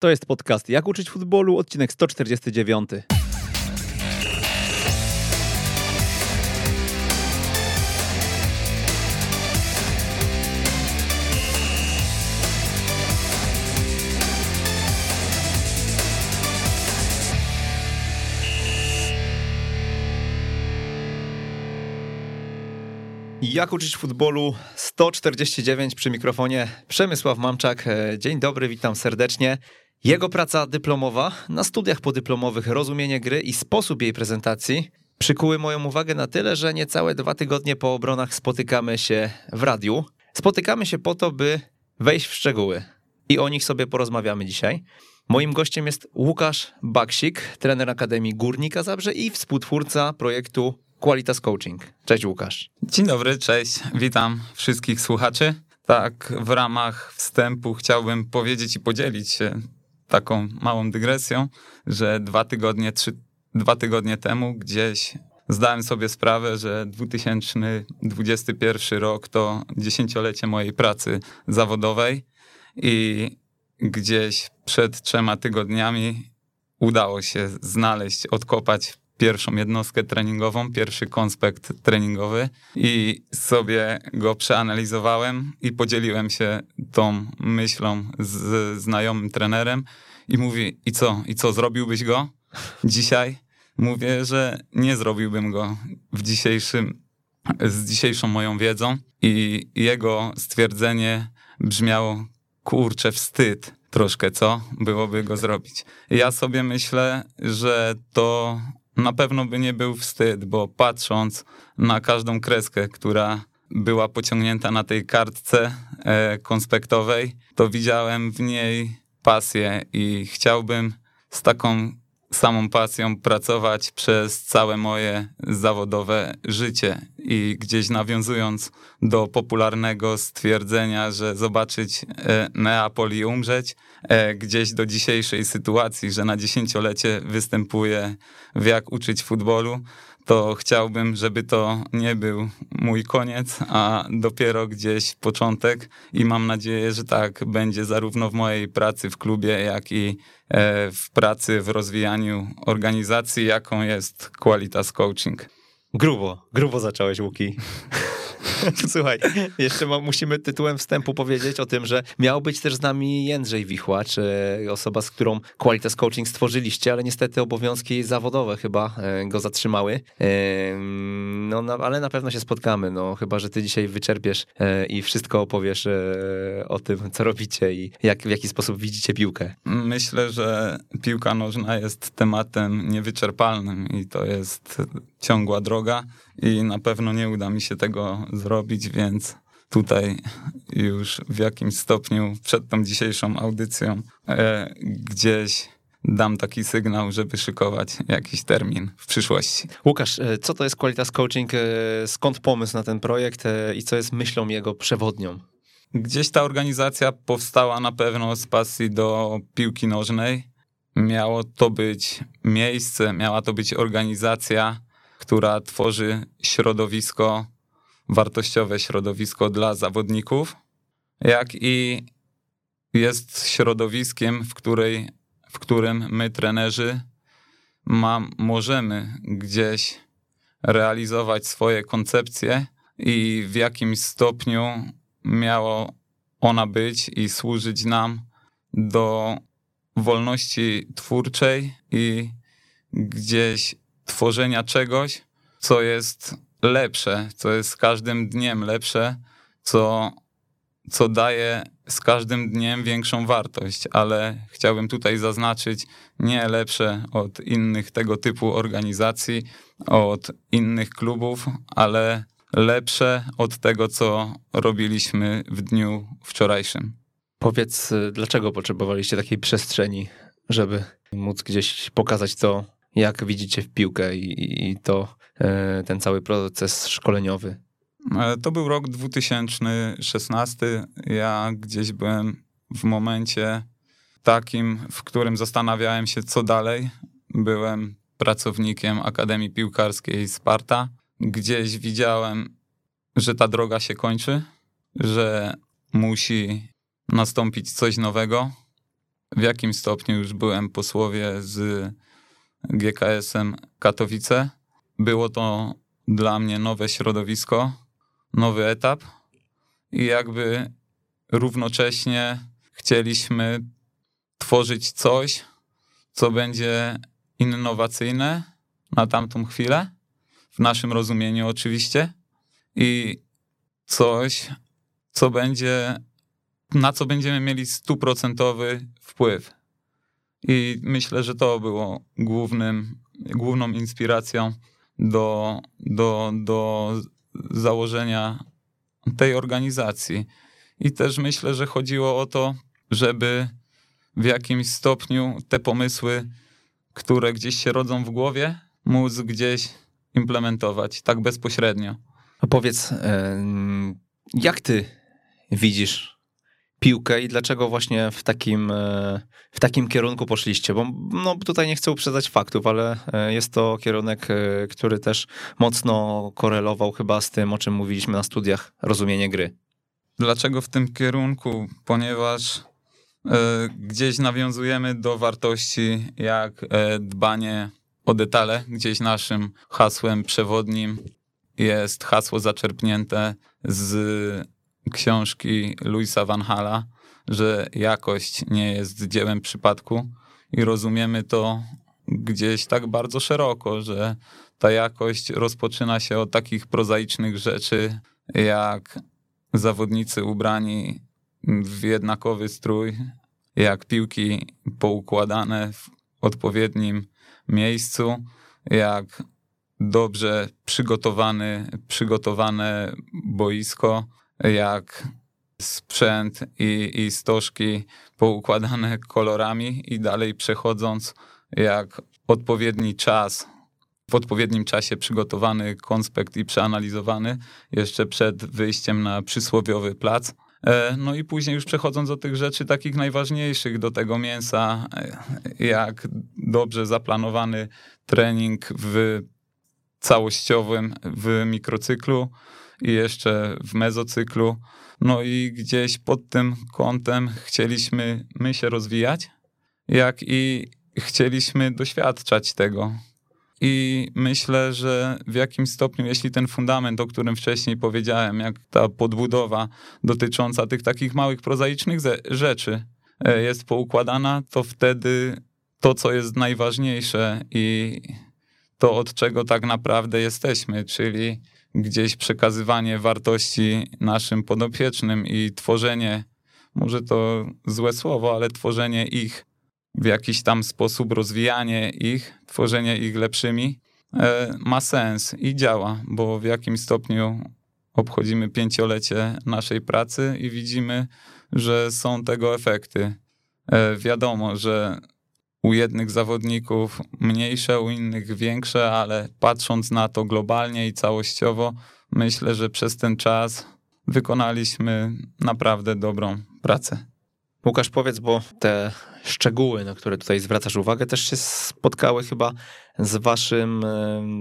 To jest podcast Jak uczyć futbolu, odcinek 149. Jak uczyć futbolu 149 przy mikrofonie Przemysław Mamczak. Dzień dobry, witam serdecznie. Jego praca dyplomowa na studiach podyplomowych Rozumienie gry i sposób jej prezentacji przykuły moją uwagę na tyle, że niecałe dwa tygodnie po obronach spotykamy się w radiu. Spotykamy się po to, by wejść w szczegóły i o nich sobie porozmawiamy dzisiaj. Moim gościem jest Łukasz Baksik, trener Akademii Górnika Zabrze i współtwórca projektu Qualitas Coaching. Cześć Łukasz. Dzień dobry, cześć. Witam wszystkich słuchaczy. Tak, w ramach wstępu chciałbym powiedzieć i podzielić się taką małą dygresją, że dwa tygodnie, trzy, dwa tygodnie temu gdzieś zdałem sobie sprawę, że 2021 rok to dziesięciolecie mojej pracy zawodowej i gdzieś przed trzema tygodniami udało się znaleźć, odkopać pierwszą jednostkę treningową, pierwszy konspekt treningowy i sobie go przeanalizowałem i podzieliłem się tą myślą z znajomym trenerem i mówi, i co, i co, zrobiłbyś go dzisiaj? Mówię, że nie zrobiłbym go w dzisiejszym, z dzisiejszą moją wiedzą i jego stwierdzenie brzmiało, kurczę, wstyd troszkę, co byłoby go zrobić. Ja sobie myślę, że to na pewno by nie był wstyd, bo patrząc na każdą kreskę, która była pociągnięta na tej kartce e, konspektowej, to widziałem w niej pasję i chciałbym z taką samą pasją pracować przez całe moje zawodowe życie. I gdzieś nawiązując do popularnego stwierdzenia, że zobaczyć e, Neapol umrzeć, e, gdzieś do dzisiejszej sytuacji, że na dziesięciolecie występuję w Jak uczyć futbolu, to chciałbym, żeby to nie był mój koniec, a dopiero gdzieś początek i mam nadzieję, że tak będzie zarówno w mojej pracy w klubie, jak i e, w pracy w rozwijaniu organizacji, jaką jest Qualitas Coaching. Grubo, grubo zacząłeś, Łuki. Słuchaj, jeszcze ma, musimy tytułem wstępu powiedzieć o tym, że miał być też z nami Jędrzej Wichłacz, osoba, z którą Qualitas Coaching stworzyliście, ale niestety obowiązki zawodowe chyba e, go zatrzymały. No, no, ale na pewno się spotkamy, no chyba, że ty dzisiaj wyczerpiesz e, i wszystko opowiesz e, o tym, co robicie i jak, w jaki sposób widzicie piłkę. Myślę, że piłka nożna jest tematem niewyczerpalnym i to jest ciągła droga i na pewno nie uda mi się tego zrobić, więc tutaj już w jakimś stopniu przed tą dzisiejszą audycją e, gdzieś dam taki sygnał, żeby szykować jakiś termin w przyszłości. Łukasz, e, co to jest Qualitas Coaching? E, skąd pomysł na ten projekt e, i co jest myślą jego przewodnią? Gdzieś ta organizacja powstała na pewno z pasji do piłki nożnej. Miało to być miejsce, miała to być organizacja, która tworzy środowisko, wartościowe środowisko dla zawodników, jak i jest środowiskiem, w, której, w którym my, trenerzy, ma, możemy gdzieś realizować swoje koncepcje i w jakimś stopniu miało ona być i służyć nam do wolności twórczej i gdzieś tworzenia czegoś, co jest lepsze, co jest z każdym dniem lepsze, co, co daje z każdym dniem większą wartość, ale chciałbym tutaj zaznaczyć nie lepsze od innych tego typu organizacji, od innych klubów, ale lepsze od tego, co robiliśmy w dniu wczorajszym. Powiedz, dlaczego potrzebowaliście takiej przestrzeni, żeby móc gdzieś pokazać to, jak widzicie w piłkę i, i to e, ten cały proces szkoleniowy? E, to był rok 2016. Ja gdzieś byłem w momencie takim, w którym zastanawiałem się, co dalej. Byłem pracownikiem Akademii Piłkarskiej Sparta. Gdzieś widziałem, że ta droga się kończy, że musi nastąpić coś nowego. w jakim stopniu już byłem po słowie z GKS-em Katowice. Było to dla mnie nowe środowisko, nowy etap i jakby równocześnie chcieliśmy tworzyć coś, co będzie innowacyjne na tamtą chwilę, w naszym rozumieniu oczywiście, i coś, co będzie, na co będziemy mieli stuprocentowy wpływ. I myślę, że to było głównym, główną inspiracją do, do, do założenia tej organizacji. I też myślę, że chodziło o to, żeby w jakimś stopniu te pomysły, które gdzieś się rodzą w głowie, móc gdzieś implementować tak bezpośrednio. A powiedz, jak ty widzisz piłkę i dlaczego właśnie w takim, e, w takim kierunku poszliście? Bo no, tutaj nie chcę uprzedzać faktów, ale e, jest to kierunek, e, który też mocno korelował chyba z tym, o czym mówiliśmy na studiach, rozumienie gry. Dlaczego w tym kierunku? Ponieważ gdzieś nawiązujemy do wartości jak dbanie o detale. Gdzieś naszym hasłem przewodnim jest hasło zaczerpnięte z książki Louisa Van Hala, że jakość nie jest dziełem przypadku i rozumiemy to gdzieś tak bardzo szeroko, że ta jakość rozpoczyna się od takich prozaicznych rzeczy, jak zawodnicy ubrani w jednakowy strój, jak piłki poukładane w odpowiednim miejscu, jak dobrze przygotowany, przygotowane boisko, jak sprzęt i, i stożki poukładane kolorami i dalej przechodząc, jak odpowiedni czas, w odpowiednim czasie przygotowany konspekt i przeanalizowany jeszcze przed wyjściem na przysłowiowy plac. E, no i później już przechodząc do tych rzeczy takich najważniejszych, do tego mięsa, e, jak dobrze zaplanowany trening w całościowym, w mikrocyklu, i jeszcze w mezocyklu. No i gdzieś pod tym kątem chcieliśmy my się rozwijać, jak i chcieliśmy doświadczać tego. I myślę, że w jakim stopniu, jeśli ten fundament, o którym wcześniej powiedziałem, jak ta podbudowa dotycząca tych takich małych, prozaicznych rzeczy e, jest poukładana, to wtedy to, co jest najważniejsze i to, od czego tak naprawdę jesteśmy, czyli gdzieś przekazywanie wartości naszym podopiecznym i tworzenie, może to złe słowo, ale tworzenie ich w jakiś tam sposób, rozwijanie ich, tworzenie ich lepszymi, e, ma sens i działa, bo w jakim stopniu obchodzimy pięciolecie naszej pracy i widzimy, że są tego efekty. E, wiadomo, że u jednych zawodników mniejsze, u innych większe, ale patrząc na to globalnie i całościowo, myślę, że przez ten czas wykonaliśmy naprawdę dobrą pracę. Łukasz, powiedz, bo te szczegóły, na które tutaj zwracasz uwagę, też się spotkały chyba z waszym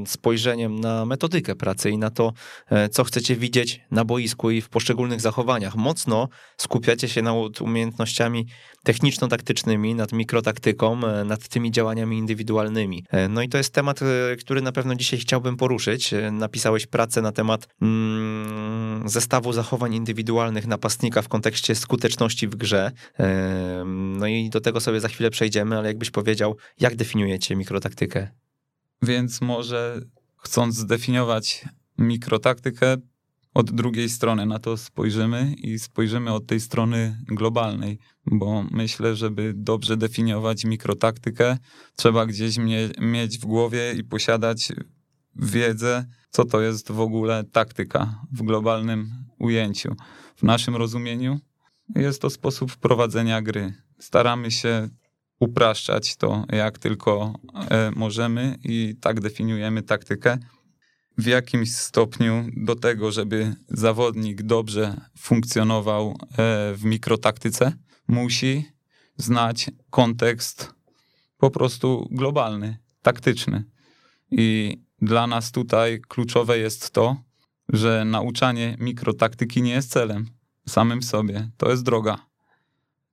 spojrzeniem na metodykę pracy i na to, e, co chcecie widzieć na boisku i w poszczególnych zachowaniach. Mocno skupiacie się nad umiejętnościami techniczno-taktycznymi, nad mikrotaktyką, e, nad tymi działaniami indywidualnymi. E, no i to jest temat, który na pewno dzisiaj chciałbym poruszyć. Napisałeś pracę na temat mm, zestawu zachowań indywidualnych napastnika w kontekście skuteczności w grze. No i do tego sobie za chwilę przejdziemy, ale jakbyś powiedział, jak definiujecie mikrotaktykę? Więc może chcąc zdefiniować mikrotaktykę, od drugiej strony na to spojrzymy i spojrzymy od tej strony globalnej, bo myślę, żeby dobrze definiować mikrotaktykę, trzeba gdzieś mie mieć w głowie i posiadać wiedzę, co to jest w ogóle taktyka w globalnym ujęciu. W naszym rozumieniu jest to sposób prowadzenia gry. Staramy się upraszczać to jak tylko e, możemy i tak definiujemy taktykę. W jakimś stopniu do tego, żeby zawodnik dobrze funkcjonował e, w mikrotaktyce, musi znać kontekst po prostu globalny, taktyczny. I dla nas tutaj kluczowe jest to, że nauczanie mikrotaktyki nie jest celem samym sobie. To jest droga.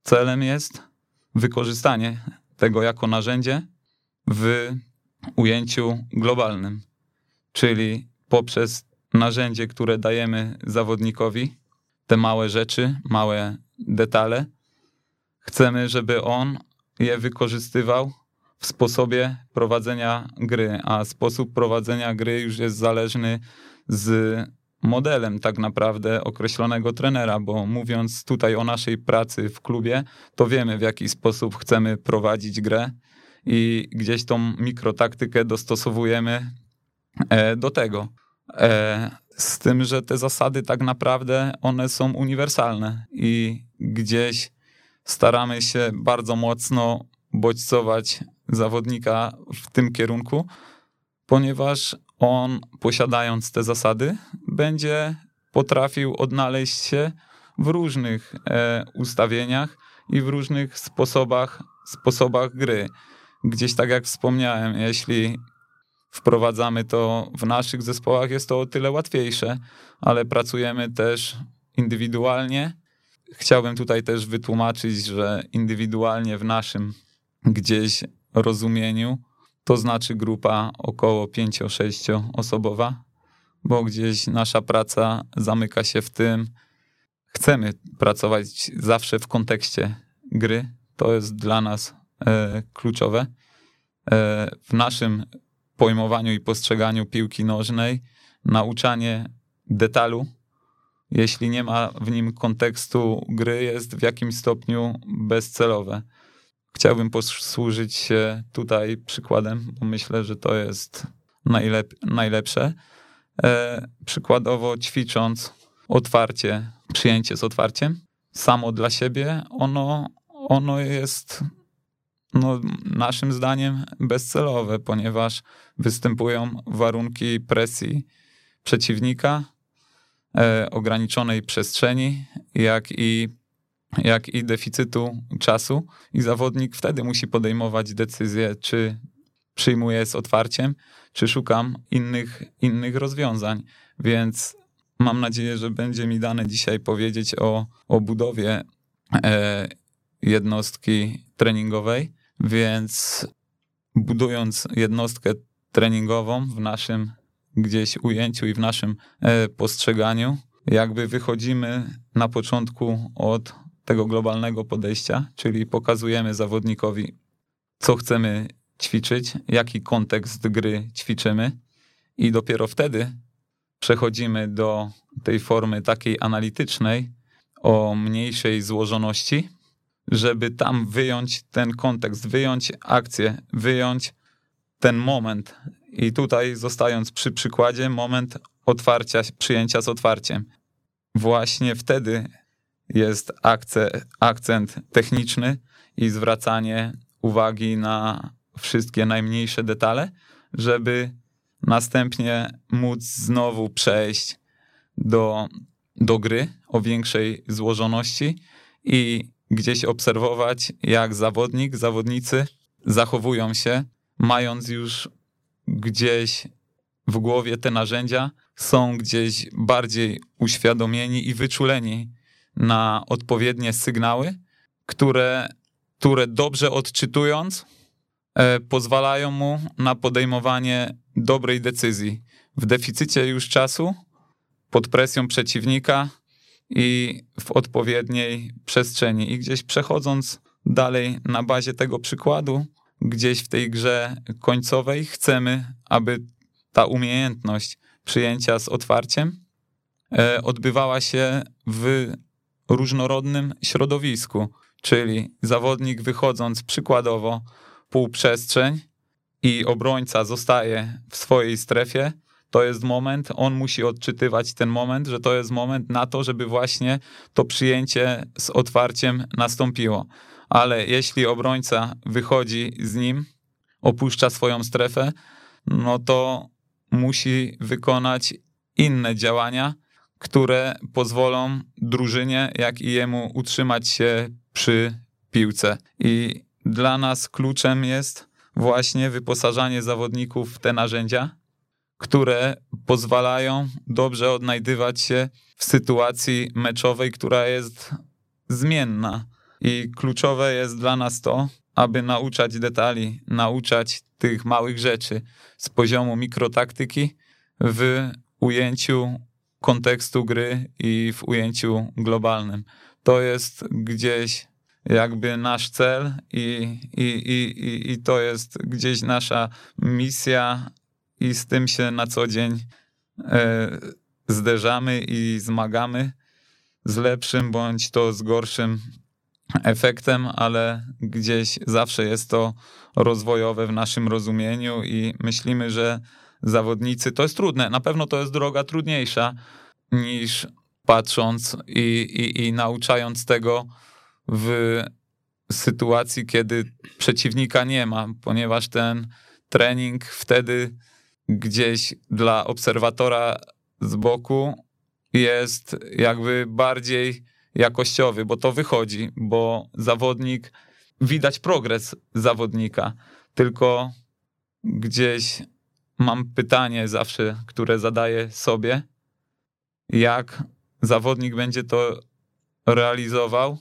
Celem jest wykorzystanie tego jako narzędzie w ujęciu globalnym, czyli poprzez narzędzie, które dajemy zawodnikowi, te małe rzeczy, małe detale, chcemy, żeby on je wykorzystywał w sposobie prowadzenia gry, a sposób prowadzenia gry już jest zależny z modelem tak naprawdę określonego trenera, bo mówiąc tutaj o naszej pracy w klubie, to wiemy w jaki sposób chcemy prowadzić grę i gdzieś tą mikrotaktykę dostosowujemy e, do tego. E, z tym, że te zasady tak naprawdę one są uniwersalne i gdzieś staramy się bardzo mocno bodźcować zawodnika w tym kierunku, ponieważ on, posiadając te zasady, będzie potrafił odnaleźć się w różnych e, ustawieniach i w różnych sposobach, sposobach gry. Gdzieś tak jak wspomniałem, jeśli wprowadzamy to w naszych zespołach, jest to o tyle łatwiejsze, ale pracujemy też indywidualnie. Chciałbym tutaj też wytłumaczyć, że indywidualnie w naszym gdzieś rozumieniu to znaczy grupa około 5-6 osobowa, bo gdzieś nasza praca zamyka się w tym, chcemy pracować zawsze w kontekście gry. To jest dla nas e, kluczowe. E, w naszym pojmowaniu i postrzeganiu piłki nożnej, nauczanie detalu, jeśli nie ma w nim kontekstu gry, jest w jakimś stopniu bezcelowe. Chciałbym posłużyć się tutaj przykładem, bo myślę, że to jest najlep najlepsze. E, przykładowo ćwicząc otwarcie, przyjęcie z otwarciem, samo dla siebie, ono, ono jest no, naszym zdaniem bezcelowe, ponieważ występują warunki presji przeciwnika, e, ograniczonej przestrzeni, jak i, jak i deficytu czasu, i zawodnik wtedy musi podejmować decyzję, czy przyjmuje z otwarciem, czy szukam innych, innych rozwiązań. Więc mam nadzieję, że będzie mi dane dzisiaj powiedzieć o, o budowie e, jednostki treningowej więc budując jednostkę treningową w naszym gdzieś ujęciu i w naszym e, postrzeganiu, jakby wychodzimy na początku od tego globalnego podejścia, czyli pokazujemy zawodnikowi, co chcemy ćwiczyć, jaki kontekst gry ćwiczymy, i dopiero wtedy przechodzimy do tej formy takiej analitycznej o mniejszej złożoności, żeby tam wyjąć ten kontekst, wyjąć akcję, wyjąć ten moment. I tutaj, zostając przy przykładzie, moment otwarcia, przyjęcia z otwarciem. Właśnie wtedy jest akce, akcent techniczny i zwracanie uwagi na wszystkie najmniejsze detale, żeby następnie móc znowu przejść do, do gry o większej złożoności i gdzieś obserwować, jak zawodnik, zawodnicy zachowują się, mając już gdzieś w głowie te narzędzia, są gdzieś bardziej uświadomieni i wyczuleni na odpowiednie sygnały, które, które dobrze odczytując, pozwalają mu na podejmowanie dobrej decyzji. W deficycie już czasu, pod presją przeciwnika, i w odpowiedniej przestrzeni. I gdzieś przechodząc dalej na bazie tego przykładu, gdzieś w tej grze końcowej chcemy, aby ta umiejętność przyjęcia z otwarciem e, odbywała się w różnorodnym środowisku, czyli zawodnik wychodząc przykładowo półprzestrzeń i obrońca zostaje w swojej strefie, to jest moment, on musi odczytywać ten moment, że to jest moment na to, żeby właśnie to przyjęcie z otwarciem nastąpiło. Ale jeśli obrońca wychodzi z nim, opuszcza swoją strefę, no to musi wykonać inne działania, które pozwolą drużynie, jak i jemu utrzymać się przy piłce. I dla nas kluczem jest właśnie wyposażanie zawodników w te narzędzia, które pozwalają dobrze odnajdywać się w sytuacji meczowej, która jest zmienna. I kluczowe jest dla nas to, aby nauczać detali, nauczać tych małych rzeczy z poziomu mikrotaktyki w ujęciu kontekstu gry i w ujęciu globalnym. To jest gdzieś jakby nasz cel i, i, i, i to jest gdzieś nasza misja i z tym się na co dzień e, zderzamy i zmagamy z lepszym bądź to z gorszym efektem, ale gdzieś zawsze jest to rozwojowe w naszym rozumieniu i myślimy, że zawodnicy to jest trudne. Na pewno to jest droga trudniejsza niż patrząc i, i, i nauczając tego w sytuacji, kiedy przeciwnika nie ma, ponieważ ten trening wtedy gdzieś dla obserwatora z boku jest jakby bardziej jakościowy, bo to wychodzi, bo zawodnik, widać progres zawodnika, tylko gdzieś mam pytanie zawsze, które zadaję sobie, jak zawodnik będzie to realizował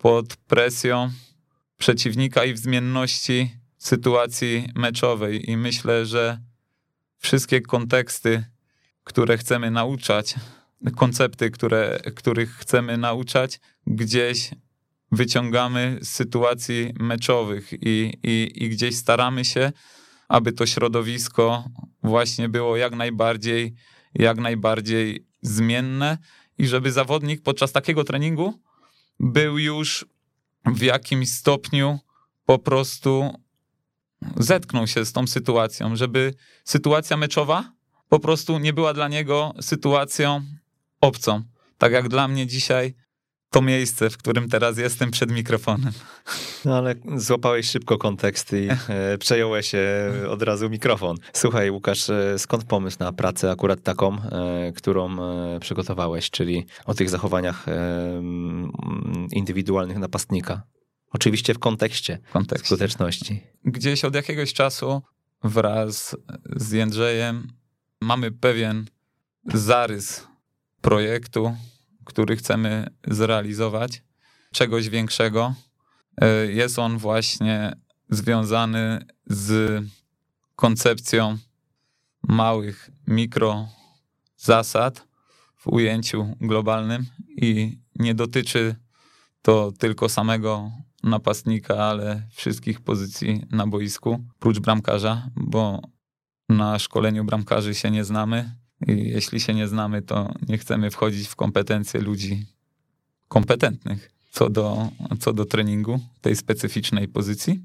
pod presją przeciwnika i w zmienności sytuacji meczowej. I myślę, że wszystkie konteksty, które chcemy nauczać, koncepty, które, których chcemy nauczać, gdzieś wyciągamy z sytuacji meczowych i, i, i gdzieś staramy się, aby to środowisko właśnie było jak najbardziej, jak najbardziej zmienne i żeby zawodnik podczas takiego treningu był już w jakimś stopniu po prostu zetknął się z tą sytuacją, żeby sytuacja meczowa po prostu nie była dla niego sytuacją obcą. Tak jak dla mnie dzisiaj to miejsce, w którym teraz jestem przed mikrofonem. No ale złapałeś szybko kontekst i e, przejąłeś e, od razu mikrofon. Słuchaj, Łukasz, e, skąd pomysł na pracę akurat taką, którą przygotowałeś, czyli o tych zachowaniach indywidualnych napastnika? Oczywiście w kontekście, W kontekście. skuteczności. Gdzieś od jakiegoś czasu wraz z Jędrzejem mamy pewien zarys projektu, który chcemy zrealizować, czegoś większego. E, Jest on właśnie związany z koncepcją małych mikro zasad w ujęciu globalnym i nie dotyczy to tylko samego napastnika, ale wszystkich pozycji na boisku, prócz bramkarza, bo na szkoleniu bramkarzy się nie znamy jeśli się nie znamy, to nie chcemy wchodzić w kompetencje ludzi kompetentnych co do, co do treningu tej specyficznej pozycji.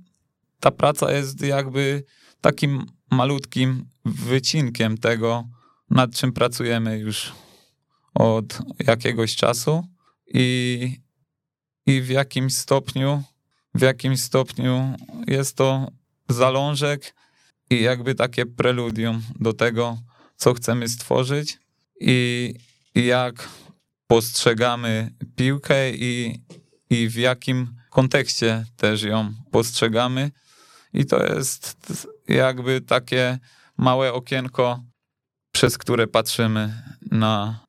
Ta praca jest jakby takim malutkim wycinkiem tego, nad czym pracujemy już od jakiegoś czasu i, i w jakimś stopniu, w jakimś stopniu jest to zalążek i jakby takie preludium do tego, co chcemy stworzyć i, jak postrzegamy piłkę i, i w jakim kontekście też ją postrzegamy. I to jest jakby takie małe okienko, przez które patrzymy na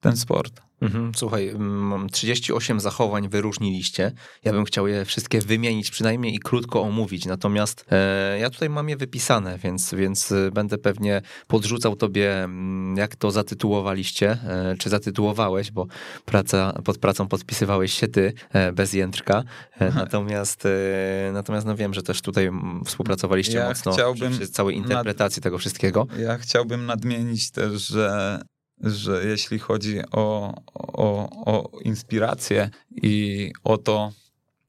ten sport. Mhm, Słuchaj, mm, 38 zachowań wyróżniliście. Ja bym chciał je wszystkie wymienić przynajmniej i krótko omówić. Natomiast e, ja tutaj mam je wypisane, więc, więc e, będę pewnie podrzucał tobie, jak to zatytułowaliście, e, czy zatytułowałeś, bo praca, pod pracą podpisywałeś się ty, e, bez jędrka. E, natomiast, e, natomiast no wiem, że też tutaj współpracowaliście Ja mocno chciałbym przy całej interpretacji tego wszystkiego. Ja chciałbym nadmienić też, że, że jeśli chodzi o, o, o inspirację i o to,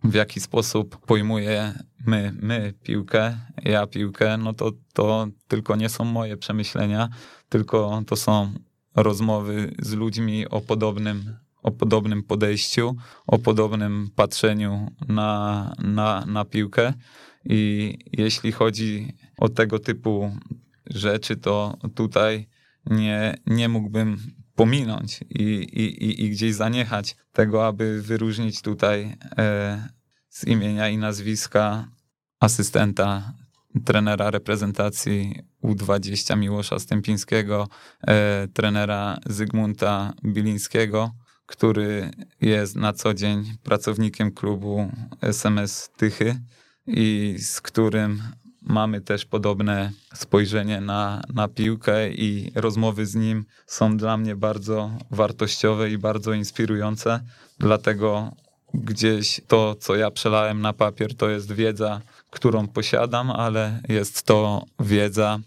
w jaki sposób pojmuję my, my piłkę, ja piłkę, no to, to tylko nie są moje przemyślenia, tylko to są rozmowy z ludźmi o podobnym, o podobnym podejściu, o podobnym patrzeniu na, na, na piłkę. I jeśli chodzi o tego typu rzeczy, to tutaj nie, nie mógłbym pominąć i, i, i- i gdzieś zaniechać tego, aby wyróżnić tutaj e, z imienia i nazwiska asystenta trenera reprezentacji U20 Miłosza Stępińskiego, e, trenera Zygmunta Bilińskiego, który jest na co dzień pracownikiem klubu SMS Tychy i z którym mamy też podobne spojrzenie na, na piłkę i rozmowy z nim są dla mnie bardzo wartościowe i bardzo inspirujące. Dlatego gdzieś to, co ja przelałem na papier, to jest wiedza, którą posiadam, ale jest to wiedza,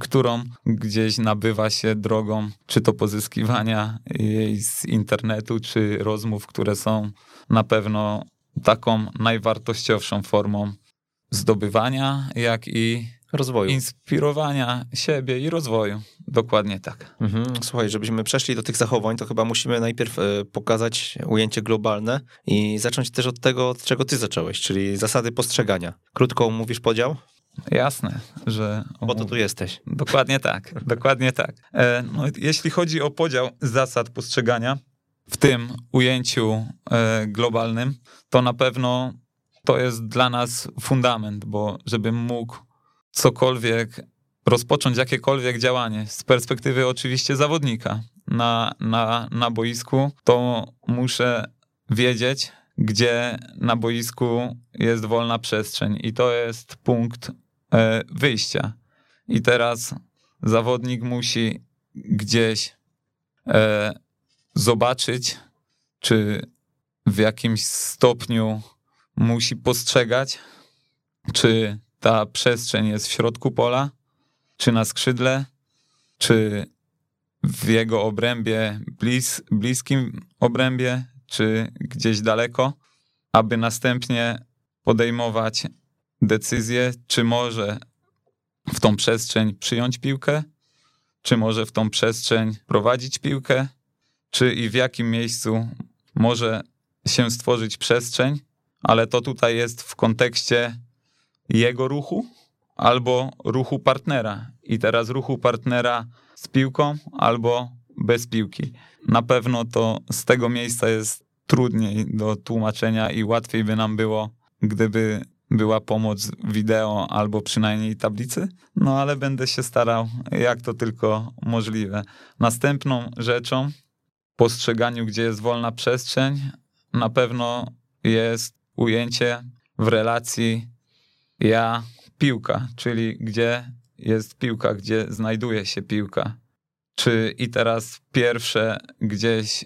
którą gdzieś nabywa się drogą, czy to pozyskiwania jej z internetu, czy rozmów, które są na pewno taką najwartościowszą formą zdobywania, jak i Rozwoju. inspirowania siebie i rozwoju. Dokładnie tak. Mhm. Słuchaj, żebyśmy przeszli do tych zachowań, to chyba musimy najpierw e, pokazać ujęcie globalne i zacząć też od tego, od czego ty zacząłeś, czyli zasady postrzegania. Krótko mówisz podział? Jasne, że. Po to tu jesteś. Dokładnie tak, dokładnie tak. E, no, jeśli chodzi o podział zasad postrzegania w tym ujęciu e, globalnym, to na pewno to jest dla nas fundament, bo żebym mógł cokolwiek rozpocząć jakiekolwiek działanie z perspektywy oczywiście zawodnika na, na, na boisku, to muszę wiedzieć, gdzie na boisku jest wolna przestrzeń i to jest punkt e, wyjścia. I teraz zawodnik musi gdzieś e, zobaczyć, czy w jakimś stopniu musi postrzegać, czy ta przestrzeń jest w środku pola, czy na skrzydle, czy w jego obrębie, blis, bliskim obrębie, czy gdzieś daleko, aby następnie podejmować decyzję, czy może w tą przestrzeń przyjąć piłkę, czy może w tą przestrzeń prowadzić piłkę, czy i w jakim miejscu może się stworzyć przestrzeń, ale to tutaj jest w kontekście jego ruchu albo ruchu partnera. I teraz ruchu partnera z piłką albo bez piłki. Na pewno to z tego miejsca jest trudniej do tłumaczenia i łatwiej by nam było, gdyby była pomoc wideo albo przynajmniej tablicy, no ale będę się starał, jak to tylko możliwe. Następną rzeczą, postrzeganiu, gdzie jest wolna przestrzeń, na pewno jest ujęcie w relacji ja piłka, czyli gdzie jest piłka, gdzie znajduje się piłka. Czy i teraz pierwsze gdzieś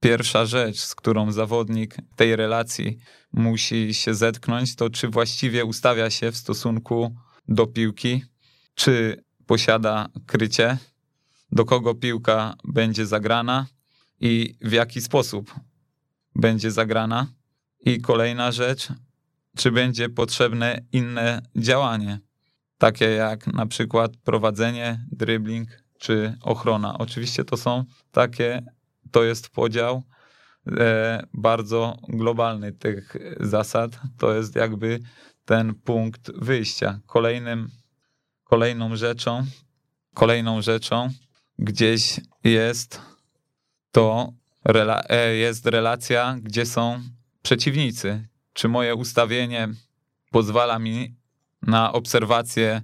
pierwsza rzecz, z którą zawodnik tej relacji musi się zetknąć, to czy właściwie ustawia się w stosunku do piłki, czy posiada krycie, do kogo piłka będzie zagrana i w jaki sposób będzie zagrana. I kolejna rzecz, czy będzie potrzebne inne działanie, takie jak na przykład prowadzenie, dribbling czy ochrona. Oczywiście to są takie, to jest podział e, bardzo globalny tych zasad. To jest jakby ten punkt wyjścia. Kolejnym, kolejną rzeczą, kolejną rzeczą gdzieś jest to rela- e, jest relacja, gdzie są przeciwnicy. Czy moje ustawienie pozwala mi na obserwację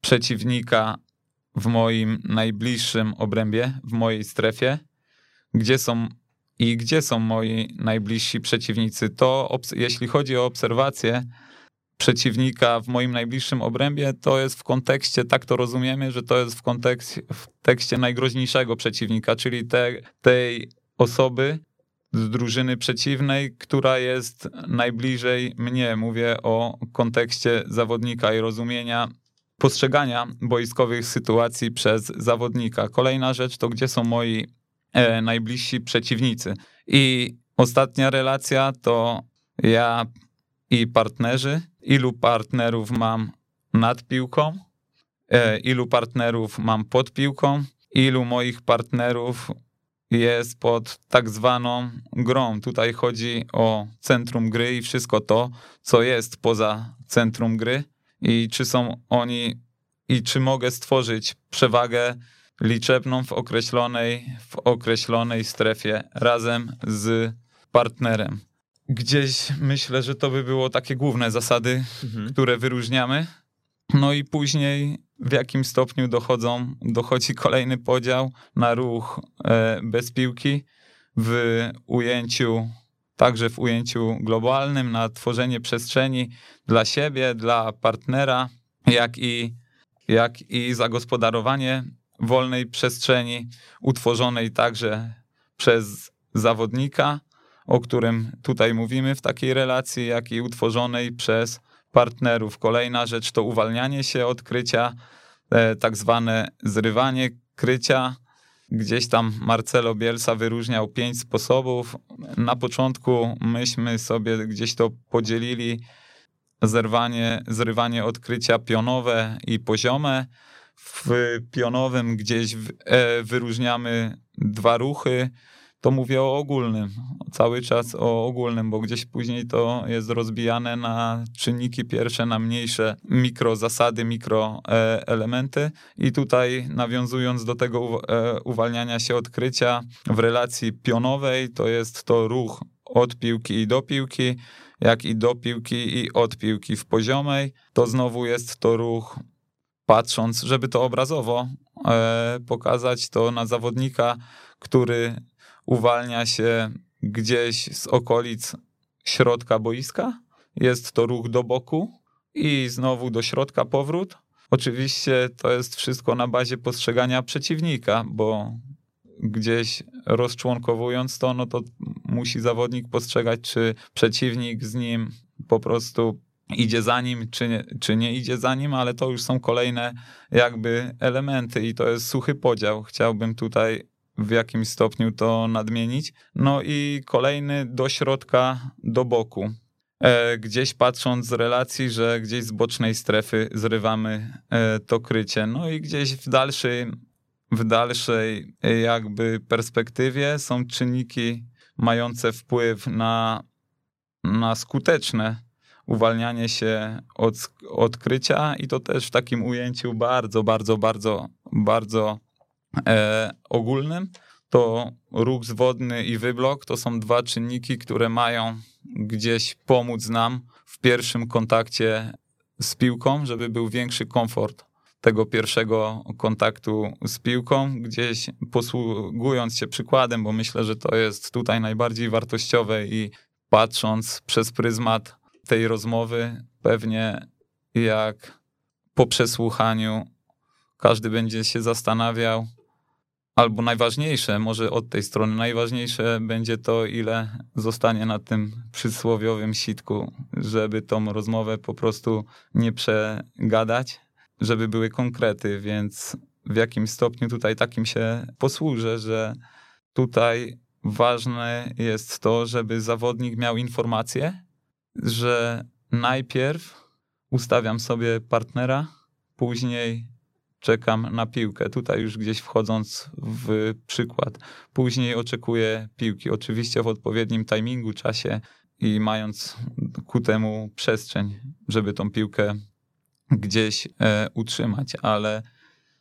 przeciwnika w moim najbliższym obrębie, w mojej strefie? Gdzie są i gdzie są moi najbliżsi przeciwnicy? To jeśli chodzi o obserwację przeciwnika w moim najbliższym obrębie, to jest w kontekście, tak to rozumiemy, że to jest w kontekście, w tekście najgroźniejszego przeciwnika, czyli te, tej osoby, z drużyny przeciwnej, która jest najbliżej mnie. Mówię o kontekście zawodnika i rozumienia postrzegania boiskowych sytuacji przez zawodnika. Kolejna rzecz to, gdzie są moi e, najbliżsi przeciwnicy. I ostatnia relacja to ja i partnerzy. Ilu partnerów mam nad piłką? E, ilu partnerów mam pod piłką? Ilu moich partnerów jest pod tak zwaną grą. Tutaj chodzi o centrum gry i wszystko to, co jest poza centrum gry i czy są oni i czy mogę stworzyć przewagę liczebną w określonej, w określonej strefie razem z partnerem. Gdzieś myślę, że to by było takie główne zasady, mhm. które wyróżniamy. No i później w jakim stopniu dochodzą, dochodzi kolejny podział na ruch e, bez piłki w ujęciu, także w ujęciu globalnym, na tworzenie przestrzeni dla siebie, dla partnera, jak i, jak i zagospodarowanie wolnej przestrzeni utworzonej także przez zawodnika, o którym tutaj mówimy w takiej relacji, jak i utworzonej przez partnerów. Kolejna rzecz to uwalnianie się od krycia, e, tak zwane zrywanie krycia. Gdzieś tam Marcelo Bielsa wyróżniał pięć sposobów. Na początku myśmy sobie gdzieś to podzielili zerwanie, zrywanie odkrycia pionowe i poziome. W pionowym gdzieś e, wyróżniamy dwa ruchy, to mówię o ogólnym, cały czas o ogólnym, bo gdzieś później to jest rozbijane na czynniki pierwsze, na mniejsze mikro zasady, mikro e, i tutaj nawiązując do tego e, uwalniania się odkrycia w relacji pionowej, to jest to ruch od piłki i do piłki, jak i do piłki i od piłki w poziomej, to znowu jest to ruch patrząc, żeby to obrazowo e, pokazać, to na zawodnika, który uwalnia się gdzieś z okolic środka boiska. Jest to ruch do boku i znowu do środka powrót. Oczywiście to jest wszystko na bazie postrzegania przeciwnika, bo gdzieś rozczłonkowując to, no to musi zawodnik postrzegać, czy przeciwnik z nim po prostu idzie za nim, czy nie, czy nie idzie za nim, ale to już są kolejne jakby elementy i to jest suchy podział. Chciałbym tutaj w jakimś stopniu to nadmienić. No i kolejny do środka, do boku. E, gdzieś patrząc z relacji, że gdzieś z bocznej strefy zrywamy e, to krycie. No i gdzieś w dalszej, w dalszej e, jakby perspektywie są czynniki mające wpływ na, na skuteczne uwalnianie się od odkrycia i to też w takim ujęciu bardzo, bardzo, bardzo, bardzo ogólnym, to ruch zwodny i wyblok to są dwa czynniki, które mają gdzieś pomóc nam w pierwszym kontakcie z piłką, żeby był większy komfort tego pierwszego kontaktu z piłką, gdzieś posługując się przykładem, bo myślę, że to jest tutaj najbardziej wartościowe i patrząc przez pryzmat tej rozmowy, pewnie jak po przesłuchaniu każdy będzie się zastanawiał, albo najważniejsze, może od tej strony, najważniejsze będzie to, ile zostanie na tym przysłowiowym sitku, żeby tą rozmowę po prostu nie przegadać, żeby były konkrety, więc w jakim stopniu tutaj takim się posłużę, że tutaj ważne jest to, żeby zawodnik miał informację, że najpierw ustawiam sobie partnera, później czekam na piłkę. Tutaj już gdzieś wchodząc w przykład. Później oczekuję piłki, oczywiście w odpowiednim timingu, czasie i mając ku temu przestrzeń, żeby tą piłkę gdzieś e, utrzymać, ale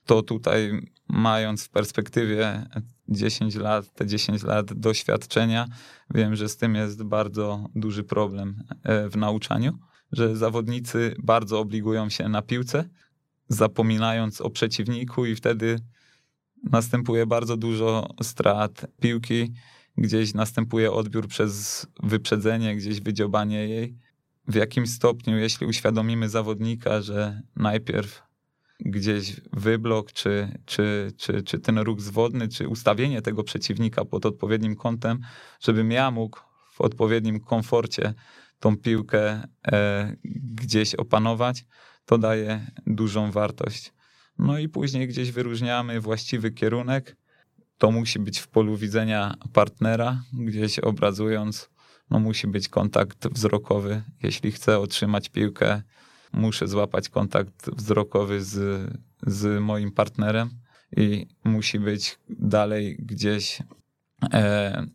to tutaj mając w perspektywie 10 lat, te 10 lat doświadczenia, wiem, że z tym jest bardzo duży problem e, w nauczaniu, że zawodnicy bardzo obligują się na piłce, zapominając o przeciwniku i wtedy następuje bardzo dużo strat piłki, gdzieś następuje odbiór przez wyprzedzenie, gdzieś wydziobanie jej. W jakim stopniu, jeśli uświadomimy zawodnika, że najpierw gdzieś wyblok, czy, czy, czy, czy ten ruch zwodny, czy ustawienie tego przeciwnika pod odpowiednim kątem, żebym ja mógł w odpowiednim komforcie tą piłkę e, gdzieś opanować, to daje dużą wartość. No i później gdzieś wyróżniamy właściwy kierunek. To musi być w polu widzenia partnera, gdzieś obrazując, no musi być kontakt wzrokowy. Jeśli chcę otrzymać piłkę, muszę złapać kontakt wzrokowy z, z moim partnerem i musi być dalej gdzieś, e,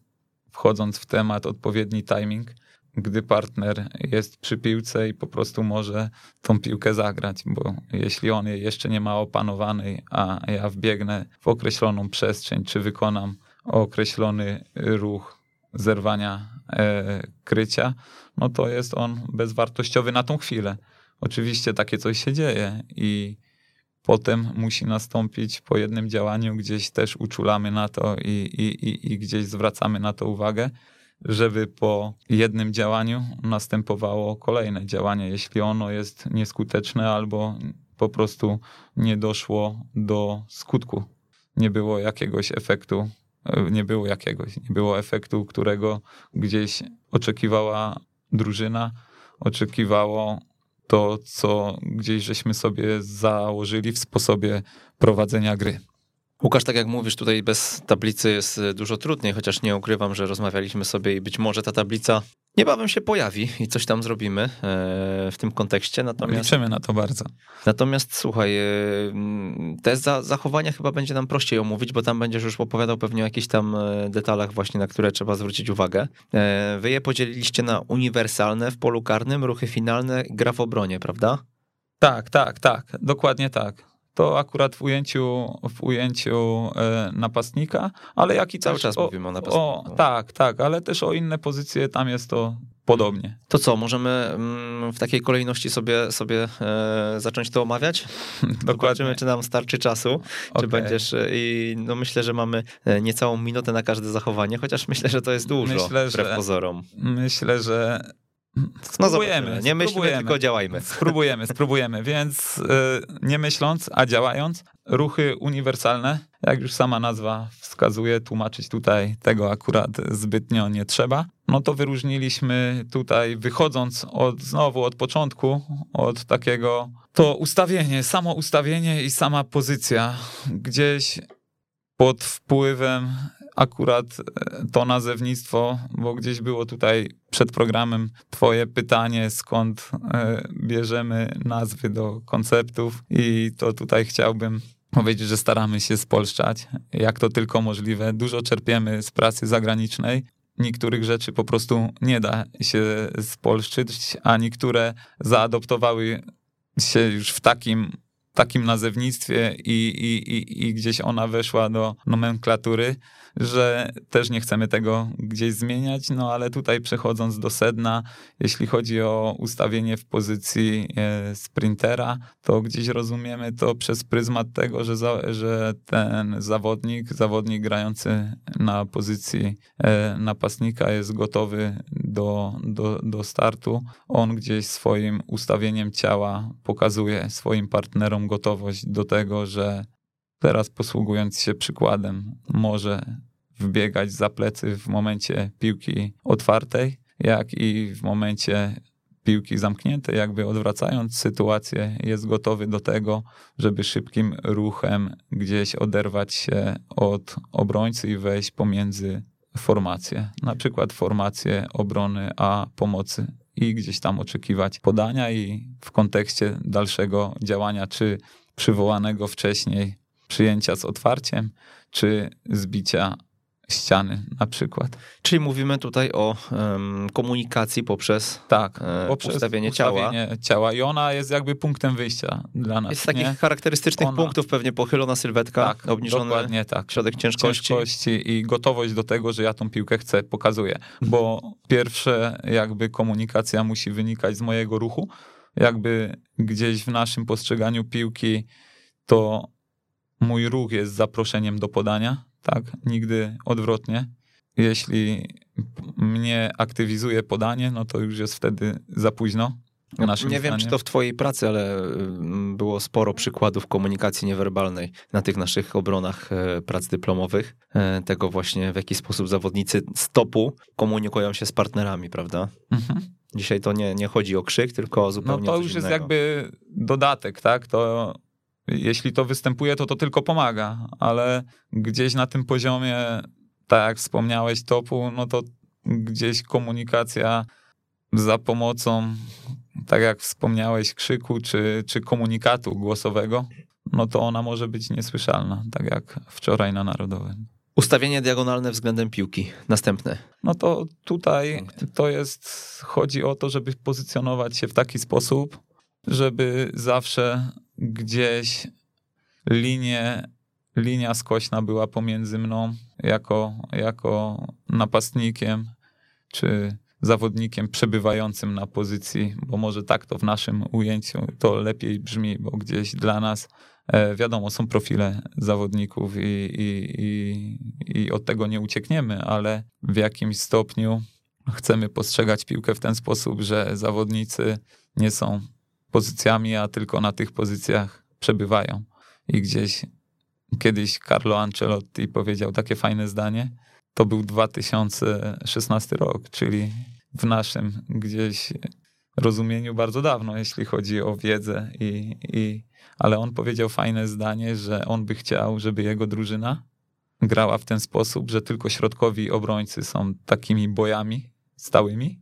wchodząc w temat, odpowiedni timing gdy partner jest przy piłce i po prostu może tą piłkę zagrać, bo jeśli on jej jeszcze nie ma opanowanej, a ja wbiegnę w określoną przestrzeń, czy wykonam określony ruch zerwania e, krycia, no to jest on bezwartościowy na tą chwilę. Oczywiście takie coś się dzieje i potem musi nastąpić po jednym działaniu, gdzieś też uczulamy na to i, i, i, i gdzieś zwracamy na to uwagę, żeby po jednym działaniu następowało kolejne działanie, jeśli ono jest nieskuteczne albo po prostu nie doszło do skutku. Nie było jakiegoś efektu, e, nie było jakiegoś, nie było efektu, którego gdzieś oczekiwała drużyna, oczekiwało to, co gdzieś żeśmy sobie założyli w sposobie prowadzenia gry. Łukasz, tak jak mówisz, tutaj bez tablicy jest e, dużo trudniej, chociaż nie ukrywam, że rozmawialiśmy sobie i być może ta tablica niebawem się pojawi i coś tam zrobimy e, w tym kontekście. Natomiast, Liczymy na to bardzo. Natomiast słuchaj, e, te zachowania chyba będzie nam prościej omówić, bo tam będziesz już opowiadał pewnie o jakichś tam detalach właśnie, na które trzeba zwrócić uwagę. Wy je podzieliliście na uniwersalne w polu karnym, ruchy finalne, gra w obronie, prawda? Tak, tak, tak, dokładnie tak to akurat w ujęciu, w ujęciu e, napastnika, ale jak i Cały też czas o, mówimy o napastniku. O, tak, tak, ale też o inne pozycje tam jest to podobnie. To co, możemy mm, w takiej kolejności sobie, sobie e, zacząć to omawiać? Dokładnie. Zobaczymy, czy nam starczy czasu, okay. czy będziesz e, i no myślę, że mamy niecałą minutę na każde zachowanie, chociaż myślę, że to jest dużo, myślę, wbrew że, pozorom. Myślę, że Spróbujemy. No nie myślmy, tylko działajmy. Spróbujemy, spróbujemy. Więc y, nie myśląc, a działając, ruchy uniwersalne, jak już sama nazwa wskazuje, tłumaczyć tutaj tego akurat zbytnio nie trzeba. No to wyróżniliśmy tutaj, wychodząc od znowu od początku, od takiego to ustawienie, samo ustawienie i sama pozycja gdzieś pod wpływem akurat e, to nazewnictwo, bo gdzieś było tutaj przed programem twoje pytanie, skąd e, bierzemy nazwy do konceptów i to tutaj chciałbym powiedzieć, że staramy się spolszczać, jak to tylko możliwe. Dużo czerpiemy z pracy zagranicznej. Niektórych rzeczy po prostu nie da się spolszczyć, a niektóre zaadoptowały się już w takim takim nazewnictwie i, i, i, i gdzieś ona weszła do nomenklatury, że też nie chcemy tego gdzieś zmieniać, no ale tutaj przechodząc do sedna, jeśli chodzi o ustawienie w pozycji e, sprintera, to gdzieś rozumiemy to przez pryzmat tego, że, za, że ten zawodnik, zawodnik grający na pozycji e, napastnika jest gotowy do, do, do startu. On gdzieś swoim ustawieniem ciała pokazuje swoim partnerom gotowość do tego, że teraz posługując się przykładem, może wbiegać za plecy w momencie piłki otwartej, jak i w momencie piłki zamkniętej, jakby odwracając sytuację, jest gotowy do tego, żeby szybkim ruchem gdzieś oderwać się od obrońcy i wejść pomiędzy formacje, na przykład formację obrony a pomocy i gdzieś tam oczekiwać podania i w kontekście dalszego działania, czy przywołanego wcześniej przyjęcia z otwarciem, czy zbicia ściany na przykład. Czyli mówimy tutaj o um, komunikacji poprzez, tak, e, poprzez ustawienie, ustawienie ciała. ciała. I ona jest jakby punktem wyjścia dla nas. Jest takich nie? charakterystycznych ona... punktów pewnie pochylona sylwetka, tak, obniżony tak. środek ciężkości. ciężkości. I gotowość do tego, że ja tą piłkę chcę, pokazuję. Bo pierwsze jakby komunikacja musi wynikać z mojego ruchu. Jakby gdzieś w naszym postrzeganiu piłki to mój ruch jest zaproszeniem do podania, tak? Nigdy odwrotnie. Jeśli mnie aktywizuje podanie, no to już jest wtedy za późno. Nie wiem, czy to w twojej pracy, ale mm, było sporo przykładów komunikacji niewerbalnej na tych naszych obronach e, prac dyplomowych. E, tego właśnie, w jaki sposób zawodnicy stopu komunikują się z partnerami, prawda? Mhm. Dzisiaj to nie, nie chodzi o krzyk, tylko o zupełnie No to już jest jakby dodatek, tak? To jeśli to występuje, to to tylko pomaga, ale gdzieś na tym poziomie, tak jak wspomniałeś, topu, no to gdzieś komunikacja za pomocą, tak jak wspomniałeś, krzyku czy, czy komunikatu głosowego, no to ona może być niesłyszalna, tak jak wczoraj na Narodowym. Ustawienie diagonalne względem piłki. Następne. No to tutaj to jest, chodzi o to, żeby pozycjonować się w taki sposób, żeby zawsze gdzieś linię, linia skośna była pomiędzy mną jako, jako napastnikiem, czy zawodnikiem przebywającym na pozycji, bo może tak to w naszym ujęciu to lepiej brzmi, bo gdzieś dla nas E, wiadomo, są profile zawodników i, i, i, i od tego nie uciekniemy, ale w jakimś stopniu chcemy postrzegać piłkę w ten sposób, że zawodnicy nie są pozycjami, a tylko na tych pozycjach przebywają. I gdzieś kiedyś Carlo Ancelotti powiedział takie fajne zdanie. To był 2016 rok, czyli w naszym gdzieś rozumieniu bardzo dawno, jeśli chodzi o wiedzę i, i ale on powiedział fajne zdanie, że on by chciał, żeby jego drużyna grała w ten sposób, że tylko środkowi obrońcy są takimi bojami stałymi,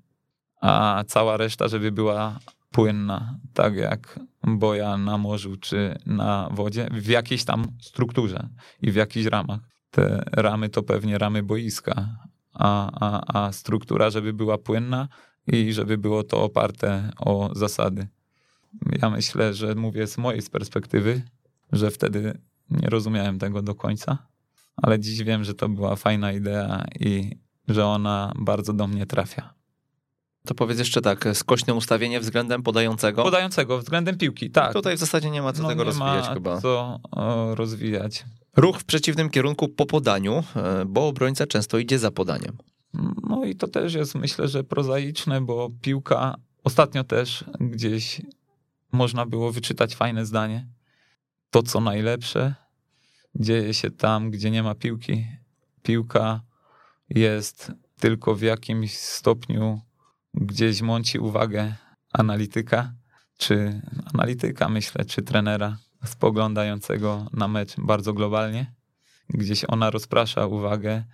a cała reszta, żeby była płynna, tak jak boja na morzu czy na wodzie, w jakiejś tam strukturze i w jakichś ramach. Te ramy to pewnie ramy boiska, a, a, a struktura, żeby była płynna i żeby było to oparte o zasady. Ja myślę, że mówię z mojej perspektywy, że wtedy nie rozumiałem tego do końca, ale dziś wiem, że to była fajna idea i że ona bardzo do mnie trafia. To powiedz jeszcze tak, skośne ustawienie względem podającego. Podającego względem piłki, tak. Tutaj w zasadzie nie ma co no, tego nie rozwijać ma chyba. co rozwijać. Ruch w przeciwnym kierunku po podaniu, e, bo obrońca często idzie za podaniem. No i to też jest myślę, że prozaiczne, bo piłka ostatnio też gdzieś można było wyczytać fajne zdanie. To, co najlepsze, dzieje się tam, gdzie nie ma piłki. Piłka jest tylko w jakimś stopniu gdzieś mąci uwagę analityka, czy analityka, myślę, czy trenera spoglądającego na mecz bardzo globalnie. Gdzieś ona rozprasza uwagę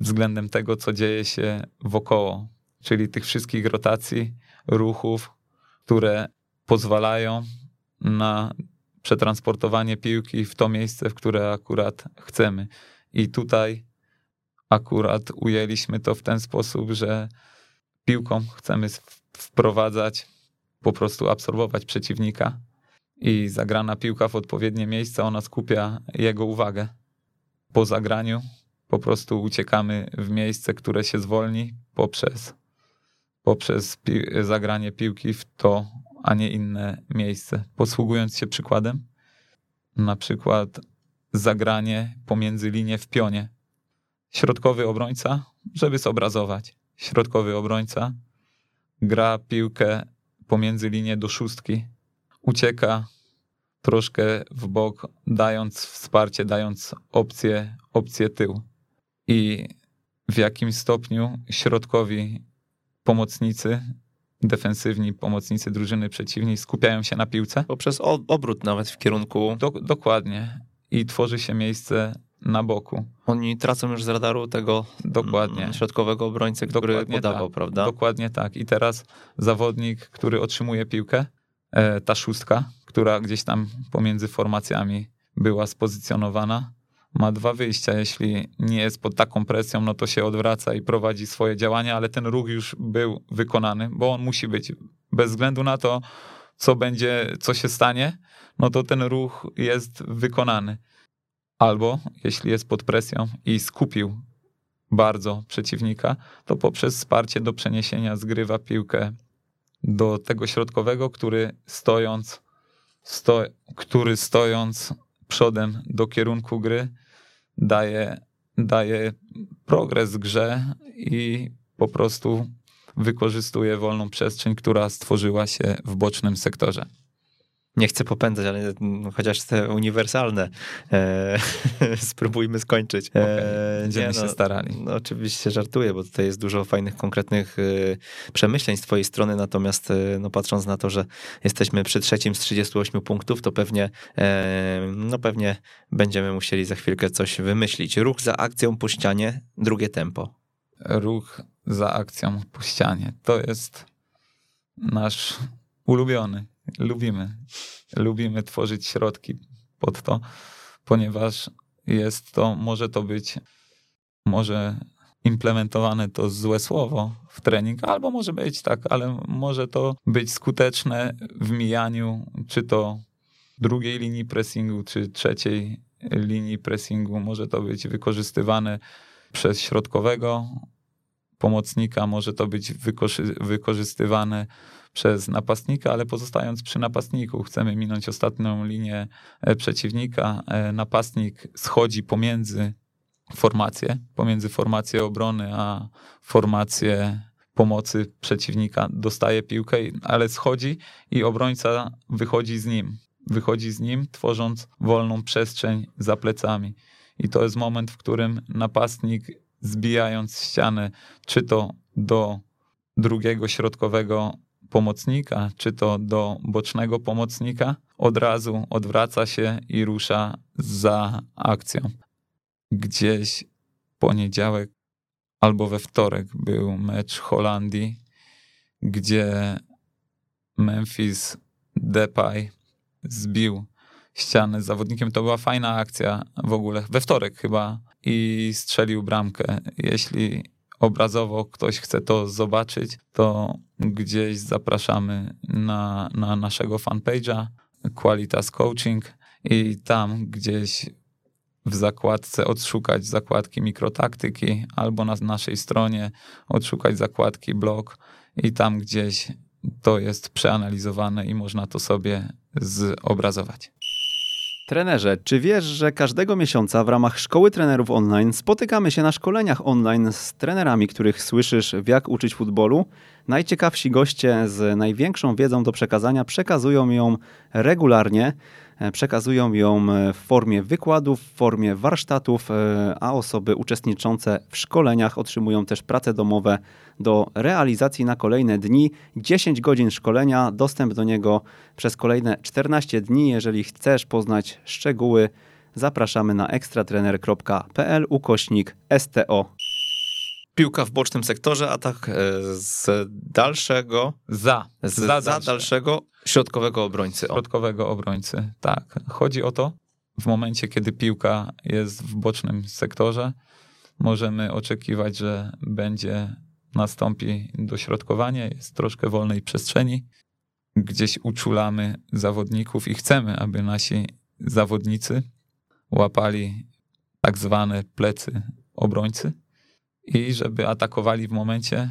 względem tego, co dzieje się wokoło, czyli tych wszystkich rotacji, ruchów, które pozwalają na przetransportowanie piłki w to miejsce, w które akurat chcemy. I tutaj akurat ujęliśmy to w ten sposób, że piłką chcemy wprowadzać, po prostu absorbować przeciwnika i zagrana piłka w odpowiednie miejsce, ona skupia jego uwagę. Po zagraniu po prostu uciekamy w miejsce, które się zwolni poprzez, poprzez pi zagranie piłki w to, a nie inne miejsce. Posługując się przykładem, na przykład zagranie pomiędzy linie w pionie. Środkowy obrońca, żeby zobrazować, środkowy obrońca gra piłkę pomiędzy linię do szóstki, ucieka troszkę w bok, dając wsparcie, dając opcję, opcję tył. I w jakim stopniu środkowi pomocnicy, defensywni pomocnicy drużyny przeciwnej skupiają się na piłce? Poprzez obrót nawet w kierunku. Do, dokładnie. I tworzy się miejsce na boku. Oni tracą już z radaru tego dokładnie. środkowego obrońcę, który dokładnie podawał, tak. prawda? Dokładnie tak. I teraz zawodnik, który otrzymuje piłkę, e, ta szóstka, która gdzieś tam pomiędzy formacjami była spozycjonowana, ma dwa wyjścia. Jeśli nie jest pod taką presją, no to się odwraca i prowadzi swoje działania, ale ten ruch już był wykonany, bo on musi być. Bez względu na to, co będzie, co się stanie, no to ten ruch jest wykonany. Albo jeśli jest pod presją i skupił bardzo przeciwnika, to poprzez wsparcie do przeniesienia zgrywa piłkę do tego środkowego, który stojąc, sto, który stojąc przodem do kierunku gry daje, daje progres grze i po prostu wykorzystuje wolną przestrzeń, która stworzyła się w bocznym sektorze nie chcę popędzać, ale chociaż te uniwersalne e, spróbujmy skończyć. E, okay. Będziemy nie, no, się starali. No, oczywiście żartuję, bo tutaj jest dużo fajnych, konkretnych e, przemyśleń z twojej strony, natomiast e, no, patrząc na to, że jesteśmy przy trzecim z 38 punktów, to pewnie, e, no, pewnie będziemy musieli za chwilkę coś wymyślić. Ruch za akcją po ścianie, drugie tempo. Ruch za akcją po ścianie. To jest nasz ulubiony lubimy. Lubimy tworzyć środki pod to, ponieważ jest to, może to być, może implementowane to złe słowo w trening, albo może być tak, ale może to być skuteczne w mijaniu, czy to drugiej linii pressingu, czy trzeciej linii pressingu. Może to być wykorzystywane przez środkowego pomocnika, może to być wykorzystywane przez napastnika, ale pozostając przy napastniku, chcemy minąć ostatnią linię e, przeciwnika. E, napastnik schodzi pomiędzy formacje, pomiędzy formację obrony a formację pomocy przeciwnika, dostaje piłkę, ale schodzi i obrońca wychodzi z nim. Wychodzi z nim, tworząc wolną przestrzeń za plecami. I to jest moment, w którym napastnik, zbijając ścianę, czy to do drugiego środkowego pomocnika, czy to do bocznego pomocnika, od razu odwraca się i rusza za akcją. Gdzieś poniedziałek albo we wtorek był mecz Holandii, gdzie Memphis Depay zbił ścianę z zawodnikiem. To była fajna akcja w ogóle. We wtorek chyba i strzelił bramkę. Jeśli obrazowo ktoś chce to zobaczyć, to gdzieś zapraszamy na, na naszego fanpage'a Qualitas Coaching i tam gdzieś w zakładce odszukać zakładki mikrotaktyki albo na naszej stronie odszukać zakładki blog i tam gdzieś to jest przeanalizowane i można to sobie zobrazować. Trenerze, czy wiesz, że każdego miesiąca w ramach Szkoły Trenerów Online spotykamy się na szkoleniach online z trenerami, których słyszysz w jak uczyć futbolu? Najciekawsi goście z największą wiedzą do przekazania przekazują ją regularnie. E, przekazują ją e, w formie wykładów, w formie warsztatów, e, a osoby uczestniczące w szkoleniach otrzymują też prace domowe do realizacji na kolejne dni. 10 godzin szkolenia, dostęp do niego przez kolejne 14 dni. Jeżeli chcesz poznać szczegóły, zapraszamy na ekstratrener.pl ukośnik STO piłka w bocznym sektorze, atak z dalszego. Za. Z, za, za dalszego środkowego obrońcy. Środkowego obrońcy, tak. Chodzi o to, w momencie, kiedy piłka jest w bocznym sektorze, możemy oczekiwać, że będzie nastąpi dośrodkowanie, jest troszkę wolnej przestrzeni. Gdzieś uczulamy zawodników i chcemy, aby nasi zawodnicy łapali tak zwane plecy obrońcy i żeby atakowali w momencie,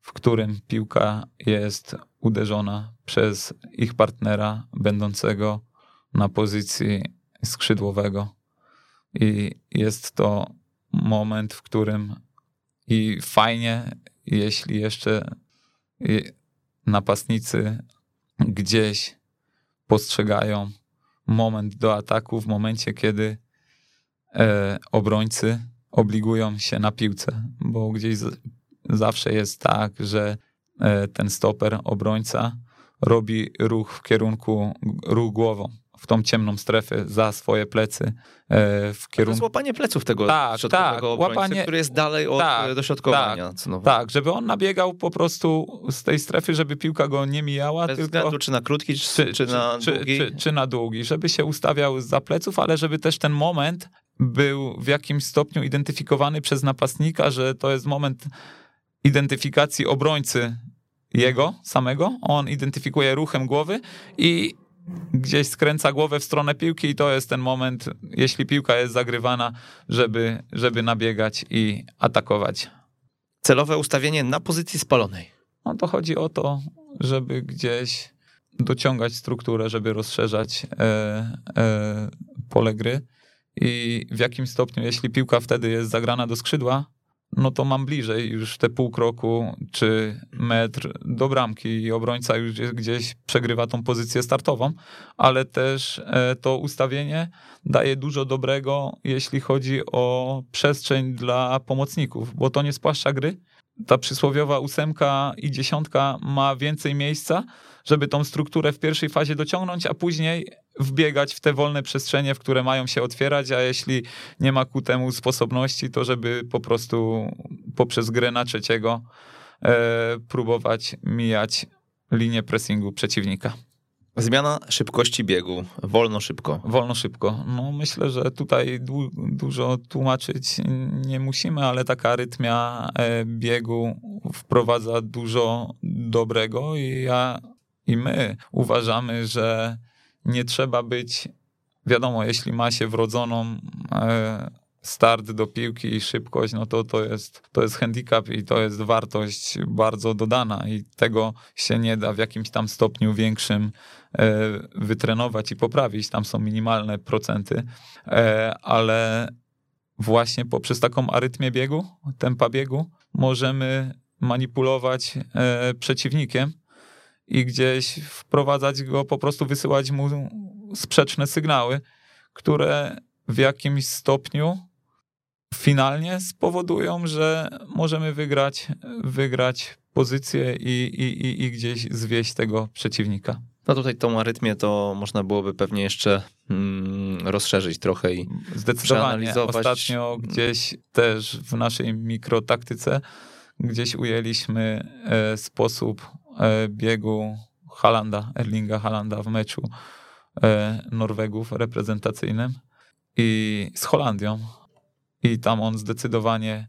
w którym piłka jest uderzona przez ich partnera będącego na pozycji skrzydłowego. I jest to moment, w którym i fajnie, jeśli jeszcze napastnicy gdzieś postrzegają moment do ataku w momencie, kiedy e, obrońcy obligują się na piłce, bo gdzieś zawsze jest tak, że e, ten stoper, obrońca robi ruch w kierunku, ruch głową w tą ciemną strefę za swoje plecy e, w kierunku... To jest łapanie pleców tego tak, tak, obrońcy, łapanie... który jest dalej od tak, dośrodkowania. Tak, tak, żeby on nabiegał po prostu z tej strefy, żeby piłka go nie mijała. Bez tylko... względu czy na krótki, czy, czy, na długi. Czy, czy, na długi, żeby się ustawiał za pleców, ale żeby też ten moment był w jakimś stopniu identyfikowany przez napastnika, że to jest moment identyfikacji obrońcy jego samego. On identyfikuje ruchem głowy i gdzieś skręca głowę w stronę piłki i to jest ten moment, jeśli piłka jest zagrywana, żeby, żeby nabiegać i atakować. Celowe ustawienie na pozycji spalonej. No to chodzi o to, żeby gdzieś dociągać strukturę, żeby rozszerzać e, e, pole gry i w jakim stopniu, jeśli piłka wtedy jest zagrana do skrzydła, no to mam bliżej już te pół kroku czy metr do bramki i obrońca już gdzieś przegrywa tą pozycję startową, ale też e, to ustawienie daje dużo dobrego, jeśli chodzi o przestrzeń dla pomocników, bo to nie spłaszcza gry. Ta przysłowiowa ósemka i dziesiątka ma więcej miejsca, żeby tą strukturę w pierwszej fazie dociągnąć, a później wbiegać w te wolne przestrzenie, w które mają się otwierać, a jeśli nie ma ku temu sposobności, to żeby po prostu poprzez grę na trzeciego e, próbować mijać linię pressingu przeciwnika. Zmiana szybkości biegu, wolno szybko. Wolno szybko. No myślę, że tutaj du dużo tłumaczyć nie musimy, ale taka rytmia e, biegu wprowadza dużo dobrego i ja i my uważamy, że nie trzeba być, wiadomo, jeśli ma się wrodzoną e, start do piłki i szybkość, no to to jest, to jest handicap i to jest wartość bardzo dodana i tego się nie da w jakimś tam stopniu większym e, wytrenować i poprawić. Tam są minimalne procenty, e, ale właśnie poprzez taką arytmię biegu, tempa biegu, możemy manipulować przeciwnikiem i gdzieś wprowadzać go, po prostu wysyłać mu sprzeczne sygnały, które w jakimś stopniu finalnie spowodują, że możemy wygrać, wygrać pozycję i, i, i, gdzieś zwieść tego przeciwnika. No tutaj tą arytmię to można byłoby pewnie jeszcze mm, rozszerzyć trochę i Zdecydowanie. Ostatnio gdzieś też w naszej mikrotaktyce gdzieś ujęliśmy e, sposób biegu Halanda, Erlinga Halanda w meczu e, Norwegów reprezentacyjnym i z Holandią. I tam on zdecydowanie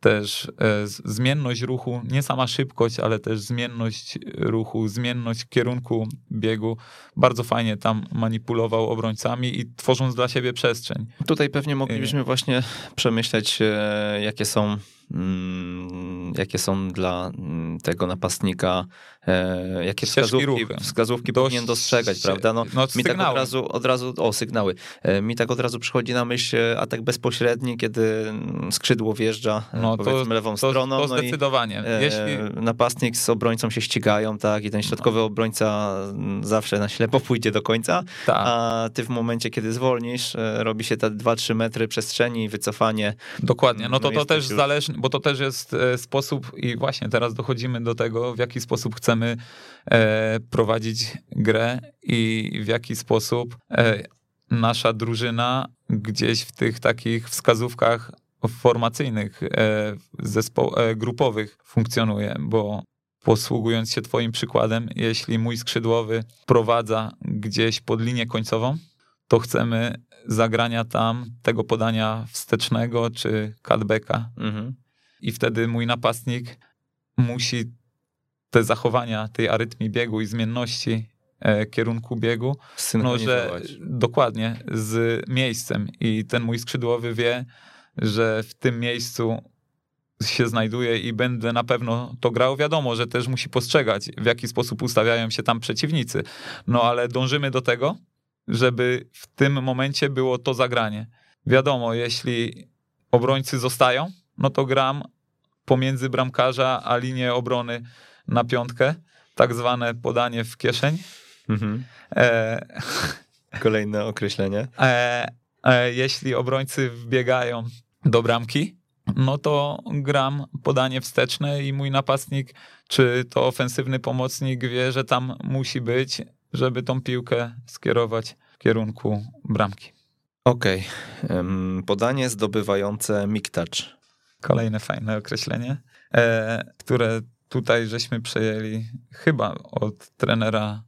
też e, zmienność ruchu, nie sama szybkość, ale też zmienność ruchu, zmienność kierunku biegu. Bardzo fajnie tam manipulował obrońcami i tworząc dla siebie przestrzeń. Tutaj pewnie moglibyśmy właśnie przemyśleć, e, jakie są jakie są dla mm, tego napastnika, e, jakie wskazówki, wskazówki Dość, powinien dostrzegać, prawda? No, no mi tak od razu, od razu, o sygnały, e, mi tak od razu przychodzi na myśl atak bezpośredni, kiedy skrzydło wjeżdża e, no, powiedzmy to, lewą to, stroną. To zdecydowanie. No Jeśli... Napastnik z obrońcą się ścigają, tak, i ten środkowy obrońca zawsze na ślepo pójdzie do końca, tak. a ty w momencie, kiedy zwolnisz, robi się te 2-3 metry przestrzeni, wycofanie. Dokładnie, no to no to też już... zależy, bo to też jest e, sposób, i właśnie teraz dochodzimy do tego, w jaki sposób chcemy e, prowadzić grę i w jaki sposób e, nasza drużyna gdzieś w tych takich wskazówkach formacyjnych, zespo- grupowych funkcjonuje, bo posługując się Twoim przykładem, jeśli mój skrzydłowy prowadza gdzieś pod linię końcową, to chcemy zagrania tam tego podania wstecznego czy cutbacka. Mhm i wtedy mój napastnik musi te zachowania tej arytmii biegu i zmienności e, kierunku biegu, no, że dokładnie z miejscem i ten mój skrzydłowy wie, że w tym miejscu się znajduje i będę na pewno to grał. Wiadomo, że też musi postrzegać, w jaki sposób ustawiają się tam przeciwnicy. No ale dążymy do tego, żeby w tym momencie było to zagranie. Wiadomo, jeśli obrońcy zostają, no to gram pomiędzy bramkarza a linię obrony na piątkę, tak zwane podanie w kieszeń. Mhm. E, Kolejne określenie. E, e, jeśli obrońcy wbiegają do bramki, no to gram podanie wsteczne i mój napastnik, czy to ofensywny pomocnik wie, że tam musi być, żeby tą piłkę skierować w kierunku bramki. Okej. Okay. Podanie zdobywające miktacz. Kolejne fajne określenie, e, które tutaj żeśmy przejęli chyba od trenera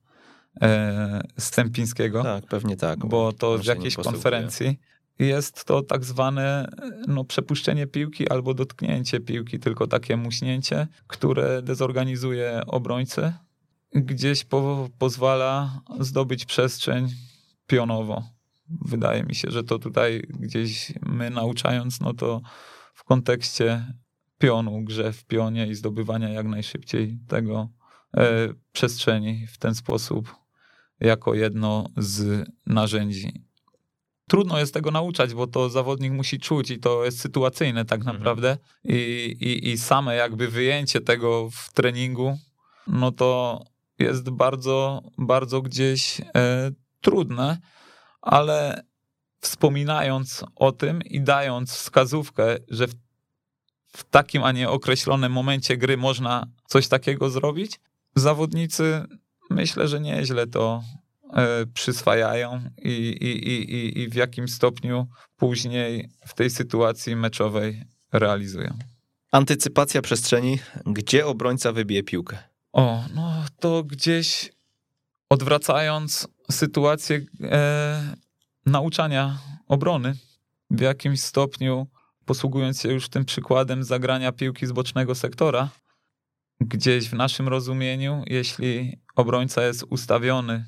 e, Stępińskiego. Tak, pewnie tak. Bo to w jakiejś konferencji jest to tak zwane no, przepuszczenie piłki albo dotknięcie piłki, tylko takie muśnięcie, które dezorganizuje obrońcę, gdzieś po, pozwala zdobyć przestrzeń pionowo. Wydaje mi się, że to tutaj gdzieś my nauczając, no to w kontekście pionu, grze w pionie i zdobywania jak najszybciej tego e, przestrzeni w ten sposób, jako jedno z narzędzi. Trudno jest tego nauczać, bo to zawodnik musi czuć i to jest sytuacyjne tak mhm. naprawdę. I, i, I same jakby wyjęcie tego w treningu, no to jest bardzo, bardzo gdzieś e, trudne, ale wspominając o tym i dając wskazówkę, że w, w takim, a nie określonym momencie gry można coś takiego zrobić, zawodnicy myślę, że nieźle to e, przyswajają i, i, i, i w jakim stopniu później w tej sytuacji meczowej realizują. Antycypacja przestrzeni, gdzie obrońca wybije piłkę? O, no to gdzieś odwracając sytuację, e, nauczania obrony w jakimś stopniu, posługując się już tym przykładem zagrania piłki z bocznego sektora, gdzieś w naszym rozumieniu, jeśli obrońca jest ustawiony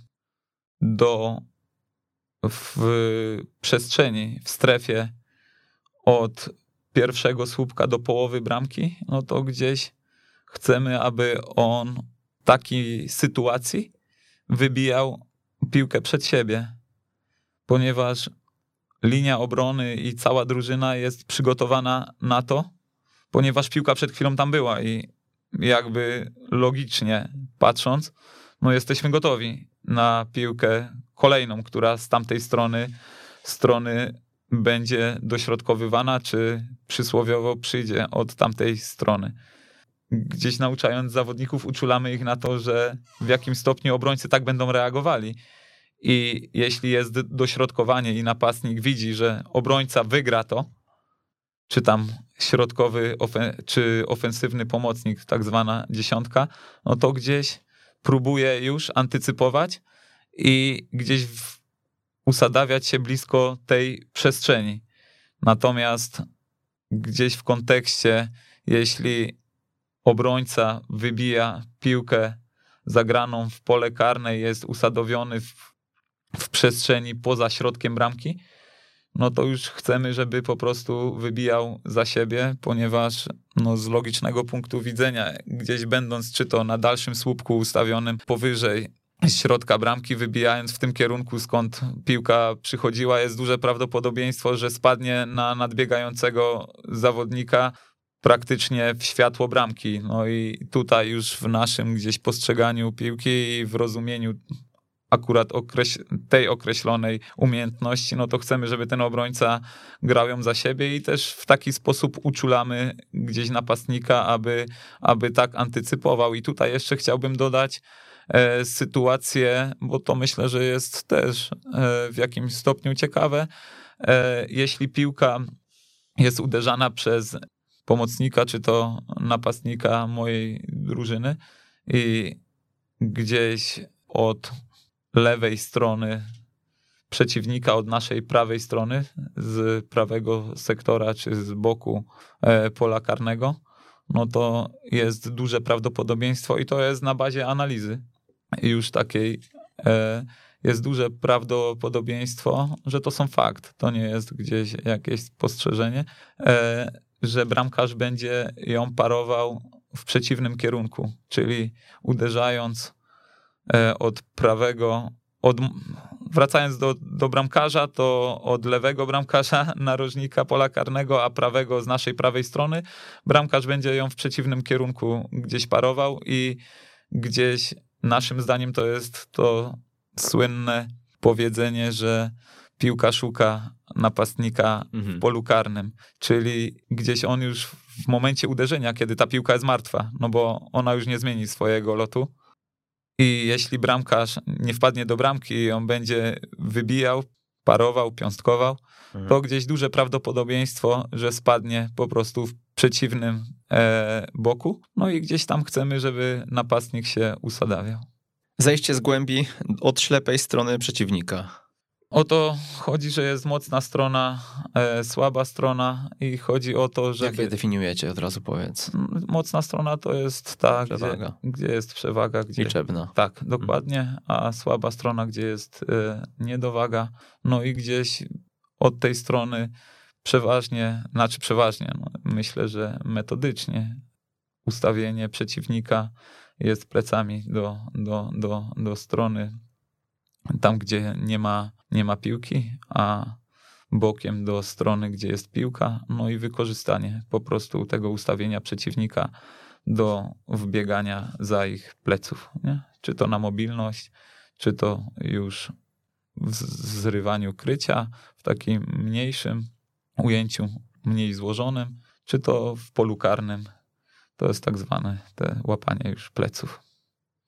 do w przestrzeni, w strefie od pierwszego słupka do połowy bramki, no to gdzieś chcemy, aby on w takiej sytuacji wybijał piłkę przed siebie, ponieważ linia obrony i cała drużyna jest przygotowana na to, ponieważ piłka przed chwilą tam była i jakby logicznie patrząc, no jesteśmy gotowi na piłkę kolejną, która z tamtej strony strony będzie dośrodkowywana, czy przysłowiowo przyjdzie od tamtej strony. Gdzieś nauczając zawodników, uczulamy ich na to, że w jakim stopniu obrońcy tak będą reagowali. I jeśli jest dośrodkowanie i napastnik widzi, że obrońca wygra to, czy tam środkowy, czy ofensywny pomocnik, tak zwana dziesiątka, no to gdzieś próbuje już antycypować i gdzieś usadawiać się blisko tej przestrzeni. Natomiast gdzieś w kontekście, jeśli obrońca wybija piłkę zagraną w pole karne, jest usadowiony w, w przestrzeni poza środkiem bramki, no to już chcemy, żeby po prostu wybijał za siebie, ponieważ no, z logicznego punktu widzenia, gdzieś będąc czy to na dalszym słupku ustawionym powyżej środka bramki, wybijając w tym kierunku, skąd piłka przychodziła, jest duże prawdopodobieństwo, że spadnie na nadbiegającego zawodnika praktycznie w światło bramki. No i tutaj już w naszym gdzieś postrzeganiu piłki i w rozumieniu akurat okreś- tej określonej umiejętności, no to chcemy, żeby ten obrońca grał ją za siebie i też w taki sposób uczulamy gdzieś napastnika, aby, aby tak antycypował. I tutaj jeszcze chciałbym dodać e, sytuację, bo to myślę, że jest też e, w jakimś stopniu ciekawe. E, jeśli piłka jest uderzana przez pomocnika, czy to napastnika mojej drużyny i gdzieś od lewej strony przeciwnika od naszej prawej strony, z prawego sektora czy z boku e, pola karnego, no to jest duże prawdopodobieństwo i to jest na bazie analizy. Już takiej e, jest duże prawdopodobieństwo, że to są fakt, to nie jest gdzieś jakieś spostrzeżenie, e, że bramkarz będzie ją parował w przeciwnym kierunku, czyli uderzając od prawego, od, wracając do, do bramkarza, to od lewego bramkarza narożnika pola karnego, a prawego z naszej prawej strony, bramkarz będzie ją w przeciwnym kierunku gdzieś parował i gdzieś naszym zdaniem to jest to słynne powiedzenie, że piłka szuka napastnika mhm. w polu karnym, czyli gdzieś on już w momencie uderzenia, kiedy ta piłka jest martwa, no bo ona już nie zmieni swojego lotu, i jeśli bramkarz nie wpadnie do bramki i on będzie wybijał, parował, piąstkował, mhm. to gdzieś duże prawdopodobieństwo, że spadnie po prostu w przeciwnym e, boku. No i gdzieś tam chcemy, żeby napastnik się usadawiał. Zejście z głębi od ślepej strony przeciwnika. O to chodzi, że jest mocna strona, e, słaba strona i chodzi o to, że. Jak je definiujecie, od razu powiedz. Mocna strona to jest ta, gdzie, gdzie, jest przewaga. Gdzie, Liczebna. Tak, mhm. dokładnie, a słaba strona, gdzie jest e, niedowaga. No i gdzieś od tej strony przeważnie, znaczy przeważnie, no, myślę, że metodycznie ustawienie przeciwnika jest plecami do, do, do, do strony tam, gdzie nie ma, nie ma piłki, a bokiem do strony, gdzie jest piłka, no i wykorzystanie po prostu tego ustawienia przeciwnika do wbiegania za ich pleców. Nie? Czy to na mobilność, czy to już w zrywaniu krycia, w takim mniejszym ujęciu, mniej złożonym, czy to w polu karnym. To jest tak zwane te łapanie już pleców.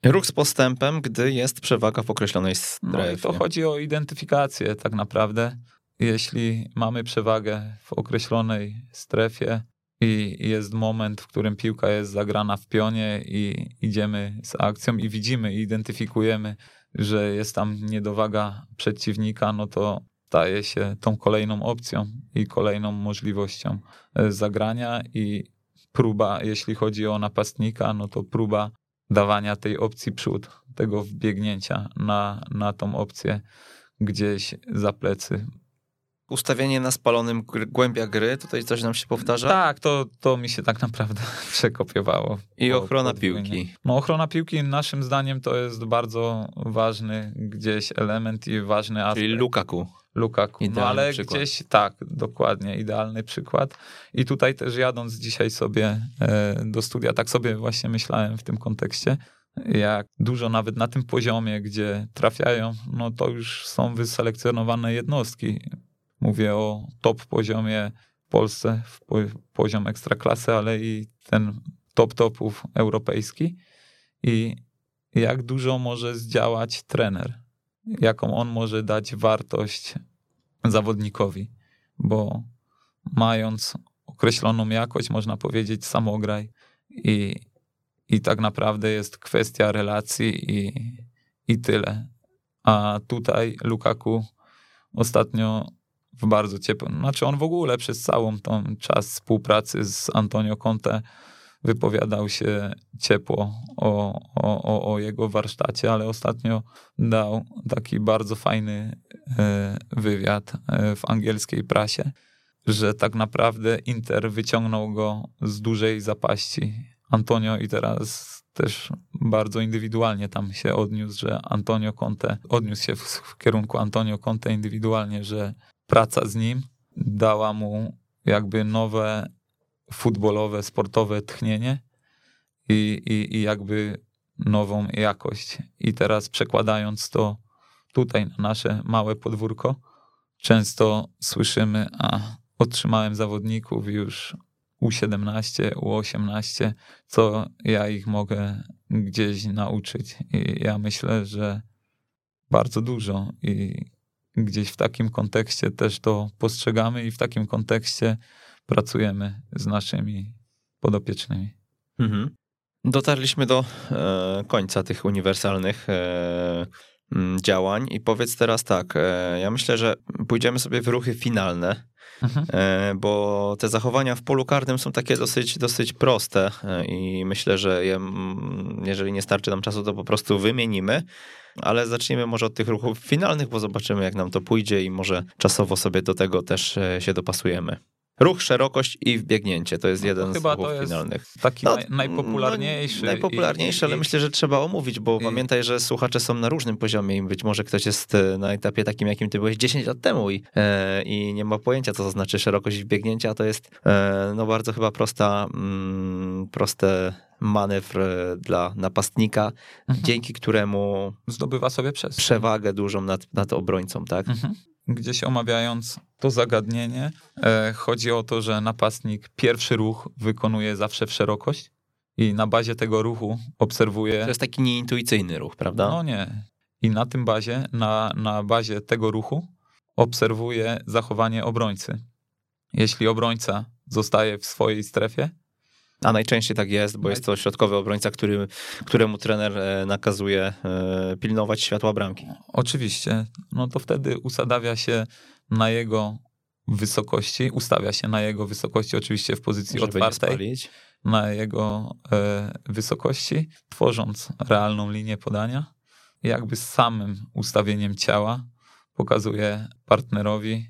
Ruch z postępem, gdy jest przewaga w określonej strefie. No to chodzi o identyfikację tak naprawdę. Jeśli mamy przewagę w określonej strefie i jest moment, w którym piłka jest zagrana w pionie i idziemy z akcją i widzimy i identyfikujemy, że jest tam niedowaga przeciwnika, no to staje się tą kolejną opcją i kolejną możliwością e, zagrania i próba, jeśli chodzi o napastnika, no to próba dawania tej opcji przód, tego wbiegnięcia na, na tą opcję gdzieś za plecy Ustawienie na spalonym głębia gry, tutaj coś nam się powtarza. Tak, to, to mi się tak naprawdę przekopiowało. I po- ochrona podwójnie. piłki. No ochrona piłki naszym zdaniem to jest bardzo ważny gdzieś element i ważny aspekt. Czyli Lukaku. Lukaku. No ale przykład. gdzieś tak, dokładnie, idealny przykład. I tutaj też jadąc dzisiaj sobie e, do studia, tak sobie właśnie myślałem w tym kontekście, jak dużo nawet na tym poziomie, gdzie trafiają, no to już są wyselekcjonowane jednostki. Mówię o top poziomie w Polsce, w po, poziom ekstraklasy, ale i ten top topów europejski. I jak dużo może zdziałać trener jaką on może dać wartość zawodnikowi, bo mając określoną jakość, można powiedzieć samograj i, i tak naprawdę jest kwestia relacji i, i tyle. A tutaj Lukaku ostatnio w bardzo ciepłym, znaczy on w ogóle przez całą tą czas współpracy z Antonio Conte wypowiadał się ciepło o, o, o, jego warsztacie, ale ostatnio dał taki bardzo fajny e, wywiad e, w angielskiej prasie, że tak naprawdę Inter wyciągnął go z dużej zapaści. Antonio i teraz też bardzo indywidualnie tam się odniósł, że Antonio Conte, odniósł się w, w kierunku Antonio Conte indywidualnie, że praca z nim dała mu jakby nowe futbolowe, sportowe tchnienie i, i, i jakby nową jakość. I teraz przekładając to tutaj na nasze małe podwórko, często słyszymy, a otrzymałem zawodników już U17, U18, co ja ich mogę gdzieś nauczyć. I ja myślę, że bardzo dużo i gdzieś w takim kontekście też to postrzegamy i w takim kontekście pracujemy z naszymi podopiecznymi. Mhm. Dotarliśmy do e, końca tych uniwersalnych e, działań i powiedz teraz tak, e, ja myślę, że pójdziemy sobie w ruchy finalne, Mhm. e, bo te zachowania w polu karnym są takie dosyć, dosyć proste e, i myślę, że je, jeżeli nie starczy nam czasu, to po prostu wymienimy, ale zacznijmy może od tych ruchów finalnych, bo zobaczymy jak nam to pójdzie i może czasowo sobie do tego też e, się dopasujemy. Ruch, szerokość i wbiegnięcie to jest No to jeden z chyba ruchów to jest finalnych. Taki No, naj, najpopularniejszy. No, najpopularniejszy, i- ale i- myślę, że trzeba omówić, bo i- pamiętaj, że słuchacze są na różnym poziomie i być może ktoś jest e, na etapie takim, jakim ty byłeś 10 lat temu i, e, i nie ma pojęcia, co to znaczy szerokość biegnięcia. To jest e, no bardzo chyba prosta, mm, prosty manewr e, dla napastnika, Mhm. dzięki któremu Zdobywa sobie przewagę dużą nad, nad obrońcą, tak? Mhm. Gdzieś omawiając to zagadnienie, e, chodzi o to, że napastnik pierwszy ruch wykonuje zawsze w szerokość i na bazie tego ruchu obserwuje. To jest taki nieintuicyjny ruch, prawda? No nie. I na tym bazie, na, na bazie tego ruchu obserwuje zachowanie obrońcy. Jeśli obrońca zostaje w swojej strefie, A najczęściej tak jest, bo jest to środkowy obrońca, który, któremu trener e, nakazuje e, pilnować światła bramki. Oczywiście, no to wtedy usadawia się na jego wysokości, ustawia się na jego wysokości, oczywiście w pozycji Żeby otwartej, na jego e, wysokości, tworząc realną linię podania. Jakby z samym ustawieniem ciała pokazuje partnerowi,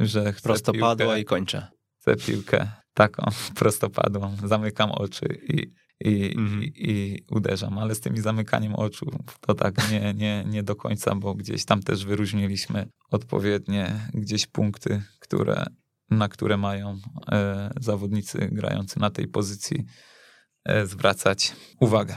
że chce Prostopadła piłkę, i kończę. chcę piłkę taką prostopadłą, zamykam oczy i, i, Mhm. i, i uderzam, ale z tymi zamykaniem oczu to tak nie, nie, nie do końca, bo gdzieś tam też wyróżniliśmy odpowiednie gdzieś punkty, które, na które mają e, zawodnicy grający na tej pozycji e, zwracać uwagę.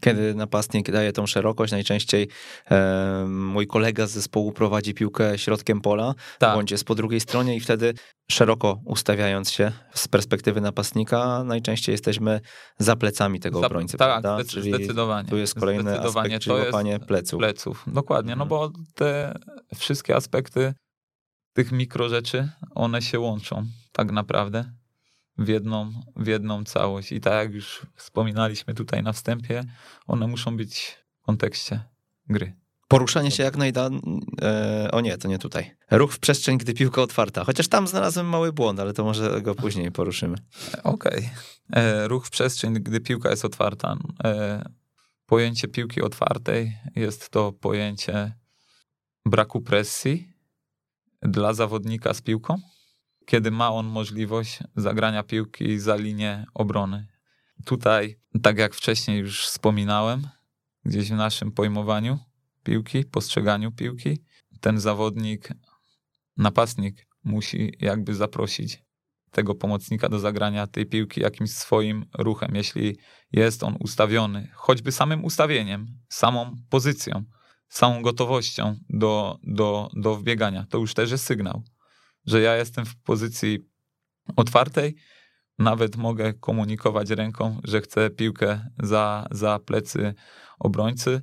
Kiedy napastnik daje tą szerokość, najczęściej e, mój kolega z zespołu prowadzi piłkę środkiem pola, Tak, bądź jest po drugiej stronie i wtedy szeroko ustawiając się z perspektywy napastnika, najczęściej jesteśmy za plecami tego Za- obrońcy, tak, prawda? zdecydowanie. tu jest kolejny Zdecydowanie aspekt, czyli łapanie pleców. pleców. Dokładnie, no Mhm. bo te wszystkie aspekty tych mikrorzeczy, one się łączą tak naprawdę w jedną, w jedną całość. I tak jak już wspominaliśmy tutaj na wstępie, one muszą być w kontekście gry. Poruszanie się jak najdalej. O nie, to nie tutaj. Ruch w przestrzeń, gdy piłka otwarta. Chociaż tam znalazłem mały błąd, ale to może go później poruszymy. Okej. E, Ruch w przestrzeń, gdy piłka jest otwarta. E, Pojęcie piłki otwartej jest to pojęcie braku presji, dla zawodnika z piłką, kiedy ma on możliwość zagrania piłki za linię obrony. Tutaj, tak jak wcześniej już wspominałem, gdzieś w naszym pojmowaniu piłki, postrzeganiu piłki, ten zawodnik, napastnik musi jakby zaprosić tego pomocnika do zagrania tej piłki jakimś swoim ruchem, jeśli jest on ustawiony, choćby samym ustawieniem, samą pozycją, samą gotowością do, do, do wbiegania. To już też jest sygnał, że ja jestem w pozycji otwartej, nawet mogę komunikować ręką, że chcę piłkę za, za plecy obrońcy.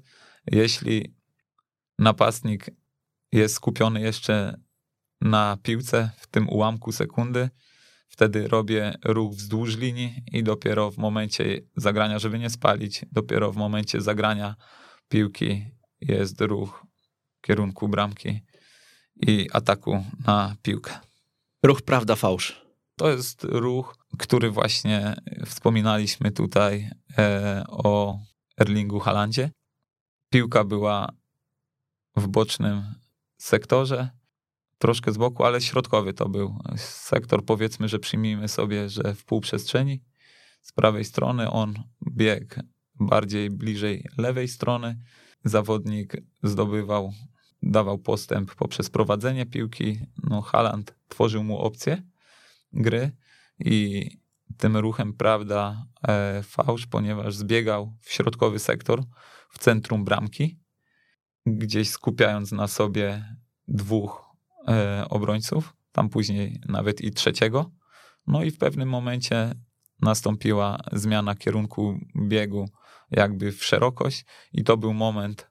Jeśli napastnik jest skupiony jeszcze na piłce w tym ułamku sekundy, wtedy robię ruch wzdłuż linii i dopiero w momencie zagrania, żeby nie spalić, dopiero w momencie zagrania piłki jest ruch w kierunku bramki i ataku na piłkę. Ruch prawda fałsz. To jest ruch, który właśnie wspominaliśmy tutaj e, o Erlingu Halandzie. Piłka była w bocznym sektorze, troszkę z boku, ale środkowy to był sektor. Powiedzmy, że przyjmijmy sobie, że w półprzestrzeni z prawej strony on biegł bardziej bliżej lewej strony. Zawodnik zdobywał, dawał postęp poprzez prowadzenie piłki. No, Haland tworzył mu opcję gry i tym ruchem prawda e, fałsz, ponieważ zbiegał w środkowy sektor, w centrum bramki, gdzieś skupiając na sobie dwóch e, obrońców, tam później nawet i trzeciego. No i w pewnym momencie nastąpiła zmiana kierunku biegu jakby w szerokość i to był moment,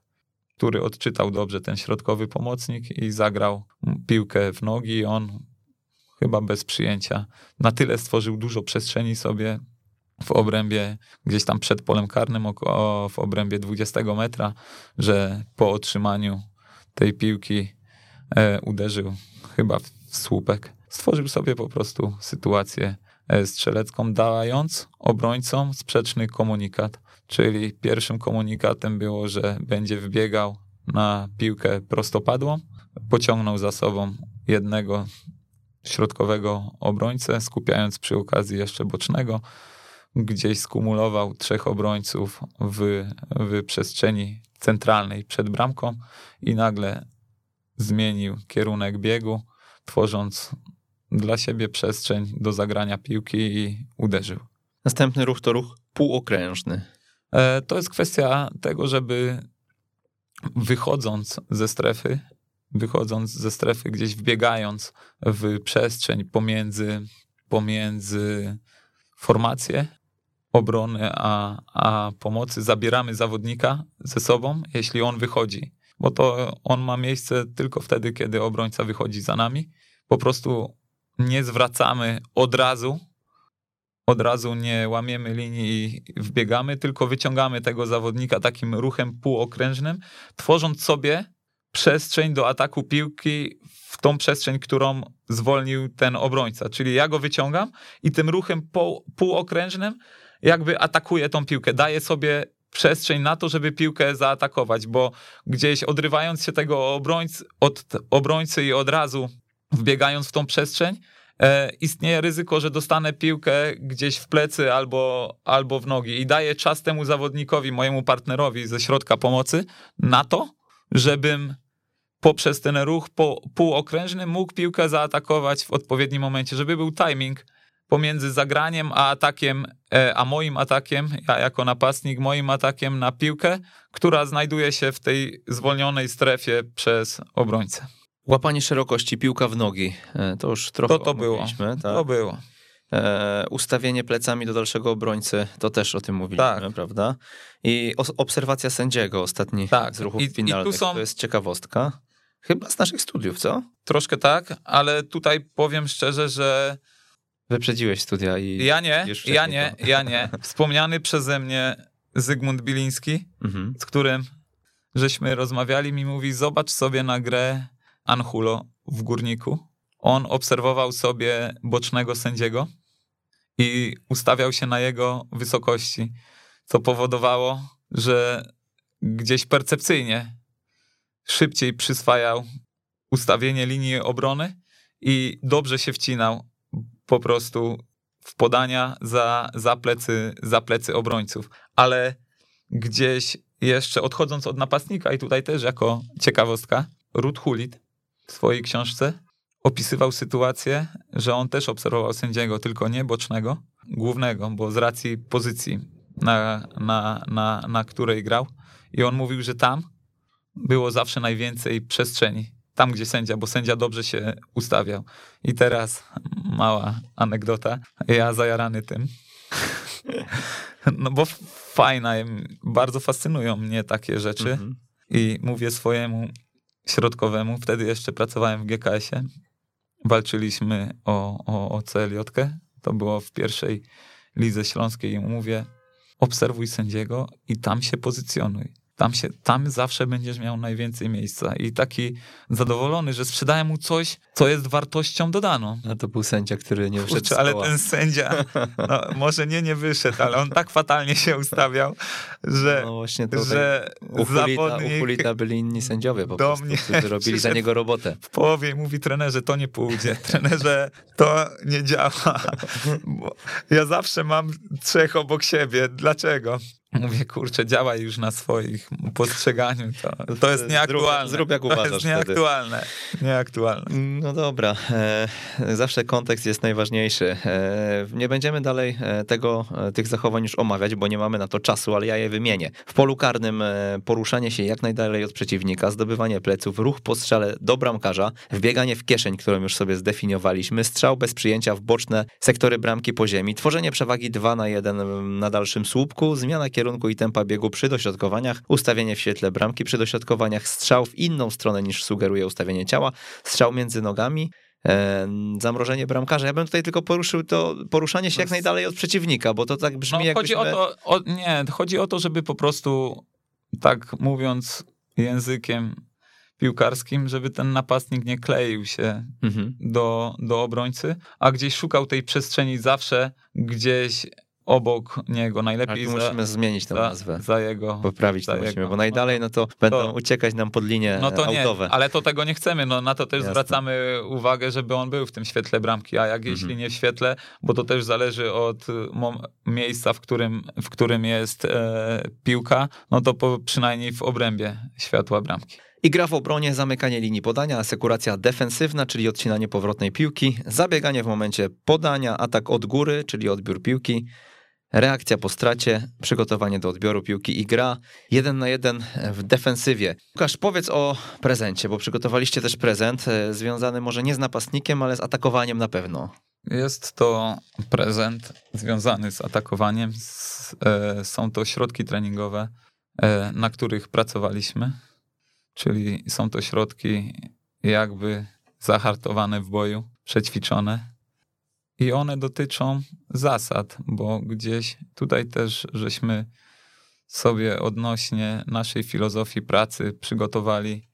który odczytał dobrze ten środkowy pomocnik i zagrał piłkę w nogi. On chyba bez przyjęcia na tyle stworzył dużo przestrzeni sobie w obrębie gdzieś tam przed polem karnym, około, w obrębie 20 metra, że po otrzymaniu tej piłki e, uderzył chyba w słupek. Stworzył sobie po prostu sytuację e, strzelecką, dając obrońcom sprzeczny komunikat. Czyli pierwszym komunikatem było, że będzie wbiegał na piłkę prostopadłą, pociągnął za sobą jednego środkowego obrońcę, skupiając przy okazji jeszcze bocznego. Gdzieś skumulował trzech obrońców w, w przestrzeni centralnej przed bramką i nagle zmienił kierunek biegu, tworząc dla siebie przestrzeń do zagrania piłki i uderzył. Następny ruch to ruch półokrężny. E, to jest kwestia tego, żeby wychodząc ze strefy, wychodząc ze strefy, gdzieś wbiegając w przestrzeń pomiędzy, pomiędzy formację obrony a, a pomocy, zabieramy zawodnika ze sobą, jeśli on wychodzi, bo to on ma miejsce tylko wtedy, kiedy obrońca wychodzi za nami. Po prostu nie zwracamy od razu, od razu nie łamiemy linii i wbiegamy, tylko wyciągamy tego zawodnika takim ruchem półokrężnym, tworząc sobie przestrzeń do ataku piłki w tą przestrzeń, którą zwolnił ten obrońca. Czyli ja go wyciągam i tym ruchem pół, półokrężnym jakby atakuję tą piłkę, daję sobie przestrzeń na to, żeby piłkę zaatakować, bo gdzieś odrywając się tego obrońcy, od obrońcy i od razu wbiegając w tą przestrzeń, istnieje ryzyko, że dostanę piłkę gdzieś w plecy albo, albo w nogi i daję czas temu zawodnikowi, mojemu partnerowi ze środka pomocy na to, żebym poprzez ten ruch po, półokrężny mógł piłkę zaatakować w odpowiednim momencie, żeby był timing pomiędzy zagraniem a atakiem, e, a moim atakiem, ja jako napastnik, moim atakiem na piłkę, która znajduje się w tej zwolnionej strefie przez obrońcę. Łapanie szerokości, piłka w nogi. E, to już trochę to, to było. Tak? To było. E, ustawienie plecami do dalszego obrońcy, to też o tym mówiliśmy, tak. prawda? I obserwacja sędziego ostatni tak. z ruchów I, finalnych, i są... to jest ciekawostka. Chyba z naszych studiów, co? Troszkę tak, ale tutaj powiem szczerze, że Wyprzedziłeś studia i. Ja nie, ja nie, to. ja nie. Wspomniany przeze mnie Zygmunt Biliński, mhm. z którym żeśmy rozmawiali, mi mówi: Zobacz sobie na grę Anhulo w górniku. On obserwował sobie bocznego sędziego i ustawiał się na jego wysokości, co powodowało, że gdzieś percepcyjnie szybciej przyswajał ustawienie linii obrony i dobrze się wcinał po prostu w podania za, za, plecy, za plecy obrońców. Ale gdzieś jeszcze odchodząc od napastnika i tutaj też jako ciekawostka, Ruth Hulit w swojej książce opisywał sytuację, że on też obserwował sędziego, tylko nie bocznego, głównego, bo z racji pozycji, na, na, na, na której grał. I on mówił, że tam było zawsze najwięcej przestrzeni. Tam, gdzie sędzia, bo sędzia dobrze się ustawiał. I teraz mała anegdota. Ja zajarany tym. No bo fajna, bardzo fascynują mnie takie rzeczy. Mhm. I mówię swojemu środkowemu, wtedy jeszcze pracowałem w GKS-ie, walczyliśmy o, o, o clj to było w pierwszej lidze śląskiej. I mówię, obserwuj sędziego i tam się pozycjonuj. Tam, się, tam zawsze będziesz miał najwięcej miejsca. I taki zadowolony, że sprzedałem mu coś, co jest wartością dodaną. A to był sędzia, który nie wyszedł Kurczę, Ale ten sędzia, no, może nie, nie wyszedł, ale on tak fatalnie się ustawiał, że, no właśnie że. U Hulita byli inni sędziowie po prostu, mnie którzy robili za niego robotę. W połowie mówi trenerze, to nie pójdzie. Trenerze, to nie działa. ja zawsze mam trzech obok siebie. Dlaczego? Mówię, kurczę, działaj już na swoich postrzeganiu. To, to jest nieaktualne. Zrób, zrób jak uważasz. To jest nieaktualne. Nieaktualne. No dobra. E, zawsze kontekst jest najważniejszy. E, nie będziemy dalej e, tego, tych zachowań już omawiać, bo nie mamy na to czasu, ale ja je wymienię. W polu karnym poruszanie się jak najdalej od przeciwnika, zdobywanie pleców, ruch po strzale do bramkarza, wbieganie w kieszeń, którą już sobie zdefiniowaliśmy, strzał bez przyjęcia w boczne sektory bramki po ziemi, tworzenie przewagi 2 na 1 na dalszym słupku, zmiana kierunku i tempa biegu przy dośrodkowaniach, ustawienie w świetle bramki przy dośrodkowaniach, strzał w inną stronę niż sugeruje ustawienie ciała, strzał między nogami, e, zamrożenie bramkarza. Ja bym tutaj tylko poruszył to poruszanie się jak najdalej od przeciwnika, bo to tak brzmi no, chodzi jakbyśmy... o to, o, Nie, chodzi o to, żeby po prostu, tak mówiąc językiem piłkarskim, żeby ten napastnik nie kleił się mhm. do, do obrońcy, a gdzieś szukał tej przestrzeni zawsze gdzieś obok niego, najlepiej za, musimy zmienić tę nazwę. Za jego. Poprawić to musimy, bo najdalej no to będą to, uciekać nam pod linię no to autowe. Nie, ale to tego nie chcemy, no na to też Jasne. zwracamy uwagę, żeby on był w tym świetle bramki, a jak mhm. jeśli nie w świetle, bo to też zależy od miejsca, w którym, w którym jest e, piłka, no to po, przynajmniej w obrębie światła bramki. I gra w obronie, zamykanie linii podania, asekuracja defensywna, czyli odcinanie powrotnej piłki, zabieganie w momencie podania, atak od góry, czyli odbiór piłki, reakcja po stracie, przygotowanie do odbioru piłki i gra jeden na jeden w defensywie. Łukasz, powiedz o prezencie, bo przygotowaliście też prezent e, związany może nie z napastnikiem, ale z atakowaniem na pewno. Jest to prezent związany z atakowaniem. E, są to środki treningowe, e, na których pracowaliśmy, czyli są to środki jakby zahartowane w boju, przećwiczone i one dotyczą zasad, bo gdzieś tutaj też żeśmy sobie odnośnie naszej filozofii pracy przygotowali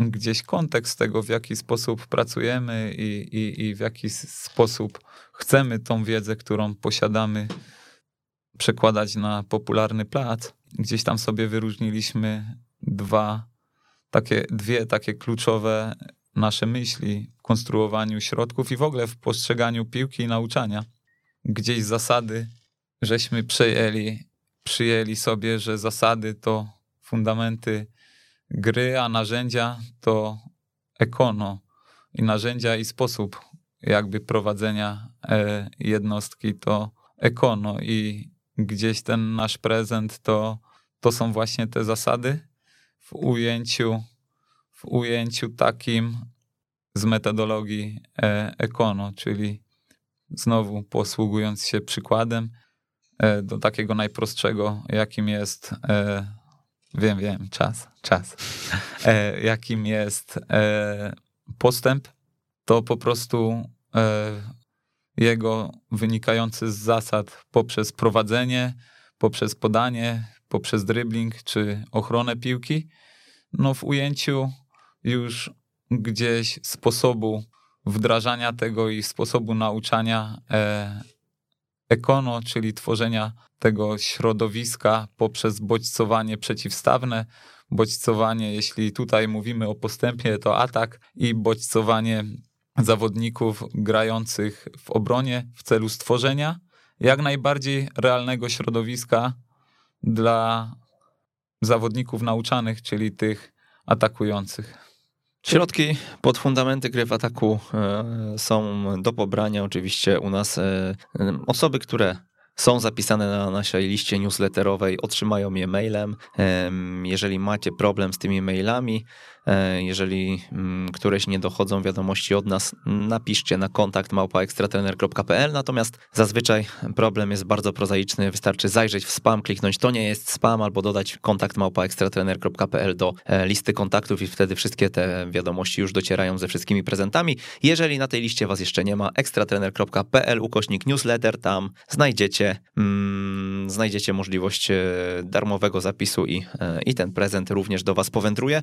gdzieś kontekst tego, w jaki sposób pracujemy i, i, i w jaki sposób chcemy tą wiedzę, którą posiadamy, przekładać na popularny plac. Gdzieś tam sobie wyróżniliśmy dwa takie, dwie takie kluczowe nasze myśli w konstruowaniu środków i w ogóle w postrzeganiu piłki i nauczania. Gdzieś zasady, żeśmy przejęli, przyjęli sobie, że zasady to fundamenty gry, a narzędzia to ekono. I narzędzia i sposób jakby prowadzenia e, jednostki to ekono. I gdzieś ten nasz prezent to, to są właśnie te zasady w ujęciu w ujęciu takim z metodologii e, Ekono, czyli znowu posługując się przykładem e, do takiego najprostszego, jakim jest, e, wiem, wiem, czas, czas, jakim jest postęp, to po prostu jego wynikający z zasad poprzez prowadzenie, poprzez podanie, poprzez dribbling czy ochronę piłki, no w ujęciu już gdzieś sposobu wdrażania tego i sposobu nauczania e, ekono, czyli tworzenia tego środowiska poprzez bodźcowanie przeciwstawne, bodźcowanie, jeśli tutaj mówimy o postępie, to atak i bodźcowanie zawodników grających w obronie w celu stworzenia jak najbardziej realnego środowiska dla zawodników nauczanych, czyli tych atakujących. Środki pod fundamenty gry w ataku e, są do pobrania oczywiście u nas. E, osoby, które są zapisane na naszej liście newsletterowej, otrzymają je mailem. Jeżeli macie problem z tymi mailami, jeżeli mm, któreś nie dochodzą wiadomości od nas, napiszcie na kontakt małpaekstratrener.pl. Natomiast zazwyczaj problem jest bardzo prozaiczny. Wystarczy zajrzeć w spam, kliknąć to nie jest spam, albo dodać kontakt małpaekstratrener.pl do e, listy kontaktów i wtedy wszystkie te wiadomości już docierają ze wszystkimi prezentami. Jeżeli na tej liście was jeszcze nie ma, ekstratrener.pl ukośnik newsletter, tam znajdziecie mm, znajdziecie możliwość e, darmowego zapisu i, e, i ten prezent również do Was powędruje.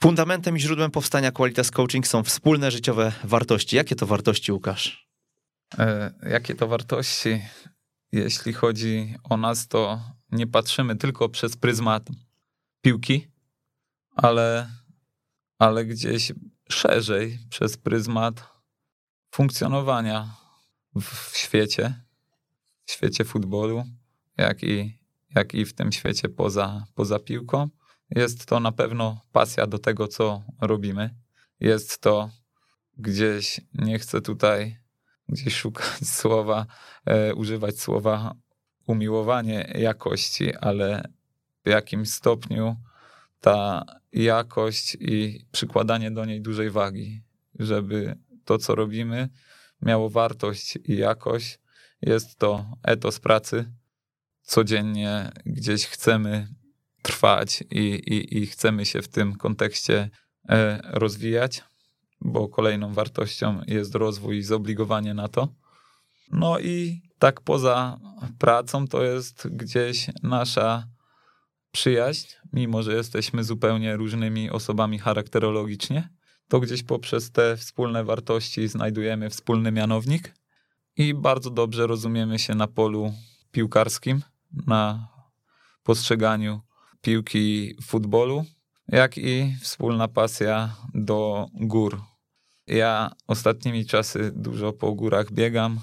Fundamentem i źródłem powstania Qualitas Coaching są wspólne życiowe wartości. Jakie to wartości, Łukasz? E, jakie to wartości? Jeśli chodzi o nas, to nie patrzymy tylko przez pryzmat piłki, ale, ale gdzieś szerzej przez pryzmat funkcjonowania w świecie, w świecie futbolu, jak i, jak i w tym świecie poza, poza piłką. Jest to na pewno pasja do tego, co robimy. Jest to gdzieś, nie chcę tutaj gdzieś szukać słowa, e, używać słowa umiłowanie jakości, ale w jakim stopniu ta jakość i przykładanie do niej dużej wagi, żeby to, co robimy, miało wartość i jakość, jest to etos pracy. Codziennie gdzieś chcemy trwać i, i, i chcemy się w tym kontekście e, rozwijać, bo kolejną wartością jest rozwój i zobligowanie na to. No i tak poza pracą to jest gdzieś nasza przyjaźń, mimo że jesteśmy zupełnie różnymi osobami charakterologicznie, to gdzieś poprzez te wspólne wartości znajdujemy wspólny mianownik i bardzo dobrze rozumiemy się na polu piłkarskim, na postrzeganiu piłki futbolu, jak i wspólna pasja do gór. Ja ostatnimi czasy dużo po górach biegam.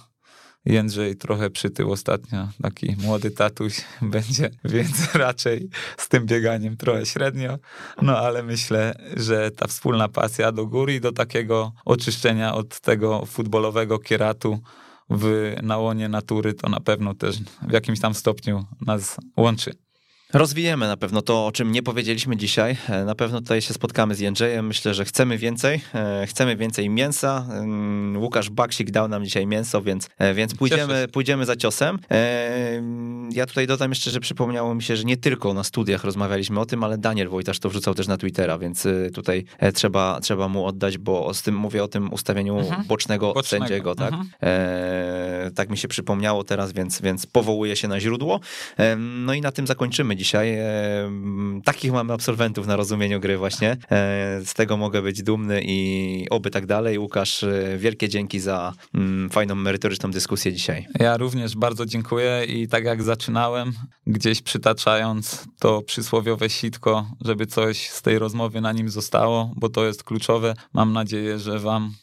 Jędrzej trochę przytył ostatnio, taki młody tatuś będzie, więc raczej z tym bieganiem trochę średnio. No ale myślę, że ta wspólna pasja do góry i do takiego oczyszczenia od tego futbolowego kieratu w nałonie natury, to na pewno też w jakimś tam stopniu nas łączy. Rozwijemy na pewno to, o czym nie powiedzieliśmy dzisiaj. E, na pewno tutaj się spotkamy z Jędrzejem. Myślę, że chcemy więcej. E, chcemy więcej mięsa. Mm, Łukasz Baksik dał nam dzisiaj mięso, więc, e, więc pójdziemy, pójdziemy za ciosem. Ja tutaj dodam jeszcze, że przypomniało mi się, że nie tylko na studiach rozmawialiśmy o tym, ale Daniel Wojtasz to wrzucał też na Twittera, więc tutaj trzeba, trzeba mu oddać, bo z tym mówię o tym ustawieniu mhm. bocznego, bocznego, sędziego. Tak? Mhm. tak mi się przypomniało teraz, więc, więc powołuję się na źródło. No i na tym zakończymy dzisiaj. Takich mamy absolwentów na rozumieniu gry właśnie. E, z tego mogę być dumny i oby tak dalej. Łukasz, e, wielkie dzięki za fajną, merytoryczną dyskusję dzisiaj. Ja również bardzo dziękuję i tak jak zaczynałem, gdzieś przytaczając to przysłowiowe sitko, żeby coś z tej rozmowy na nim zostało, bo to jest kluczowe. Mam nadzieję, że wam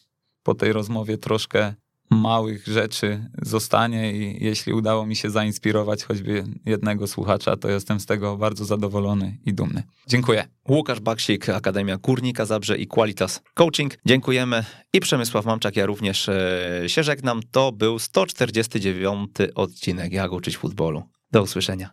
po tej rozmowie troszkę małych rzeczy zostanie i jeśli udało mi się zainspirować choćby jednego słuchacza, to jestem z tego bardzo zadowolony i dumny. Dziękuję. Łukasz Baksik, Akademia Górnika Zabrze i Qualitas Coaching. Dziękujemy i Przemysław Mamczak, ja również e, się żegnam. To był 149 odcinek Jak uczyć futbolu. Do usłyszenia.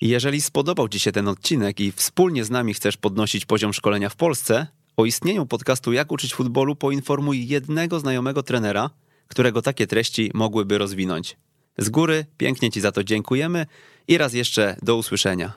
Jeżeli spodobał Ci się ten odcinek i wspólnie z nami chcesz podnosić poziom szkolenia w Polsce, o istnieniu podcastu Jak uczyć futbolu poinformuj jednego znajomego trenera, którego takie treści mogłyby rozwinąć. Z góry pięknie Ci za to dziękujemy i raz jeszcze do usłyszenia.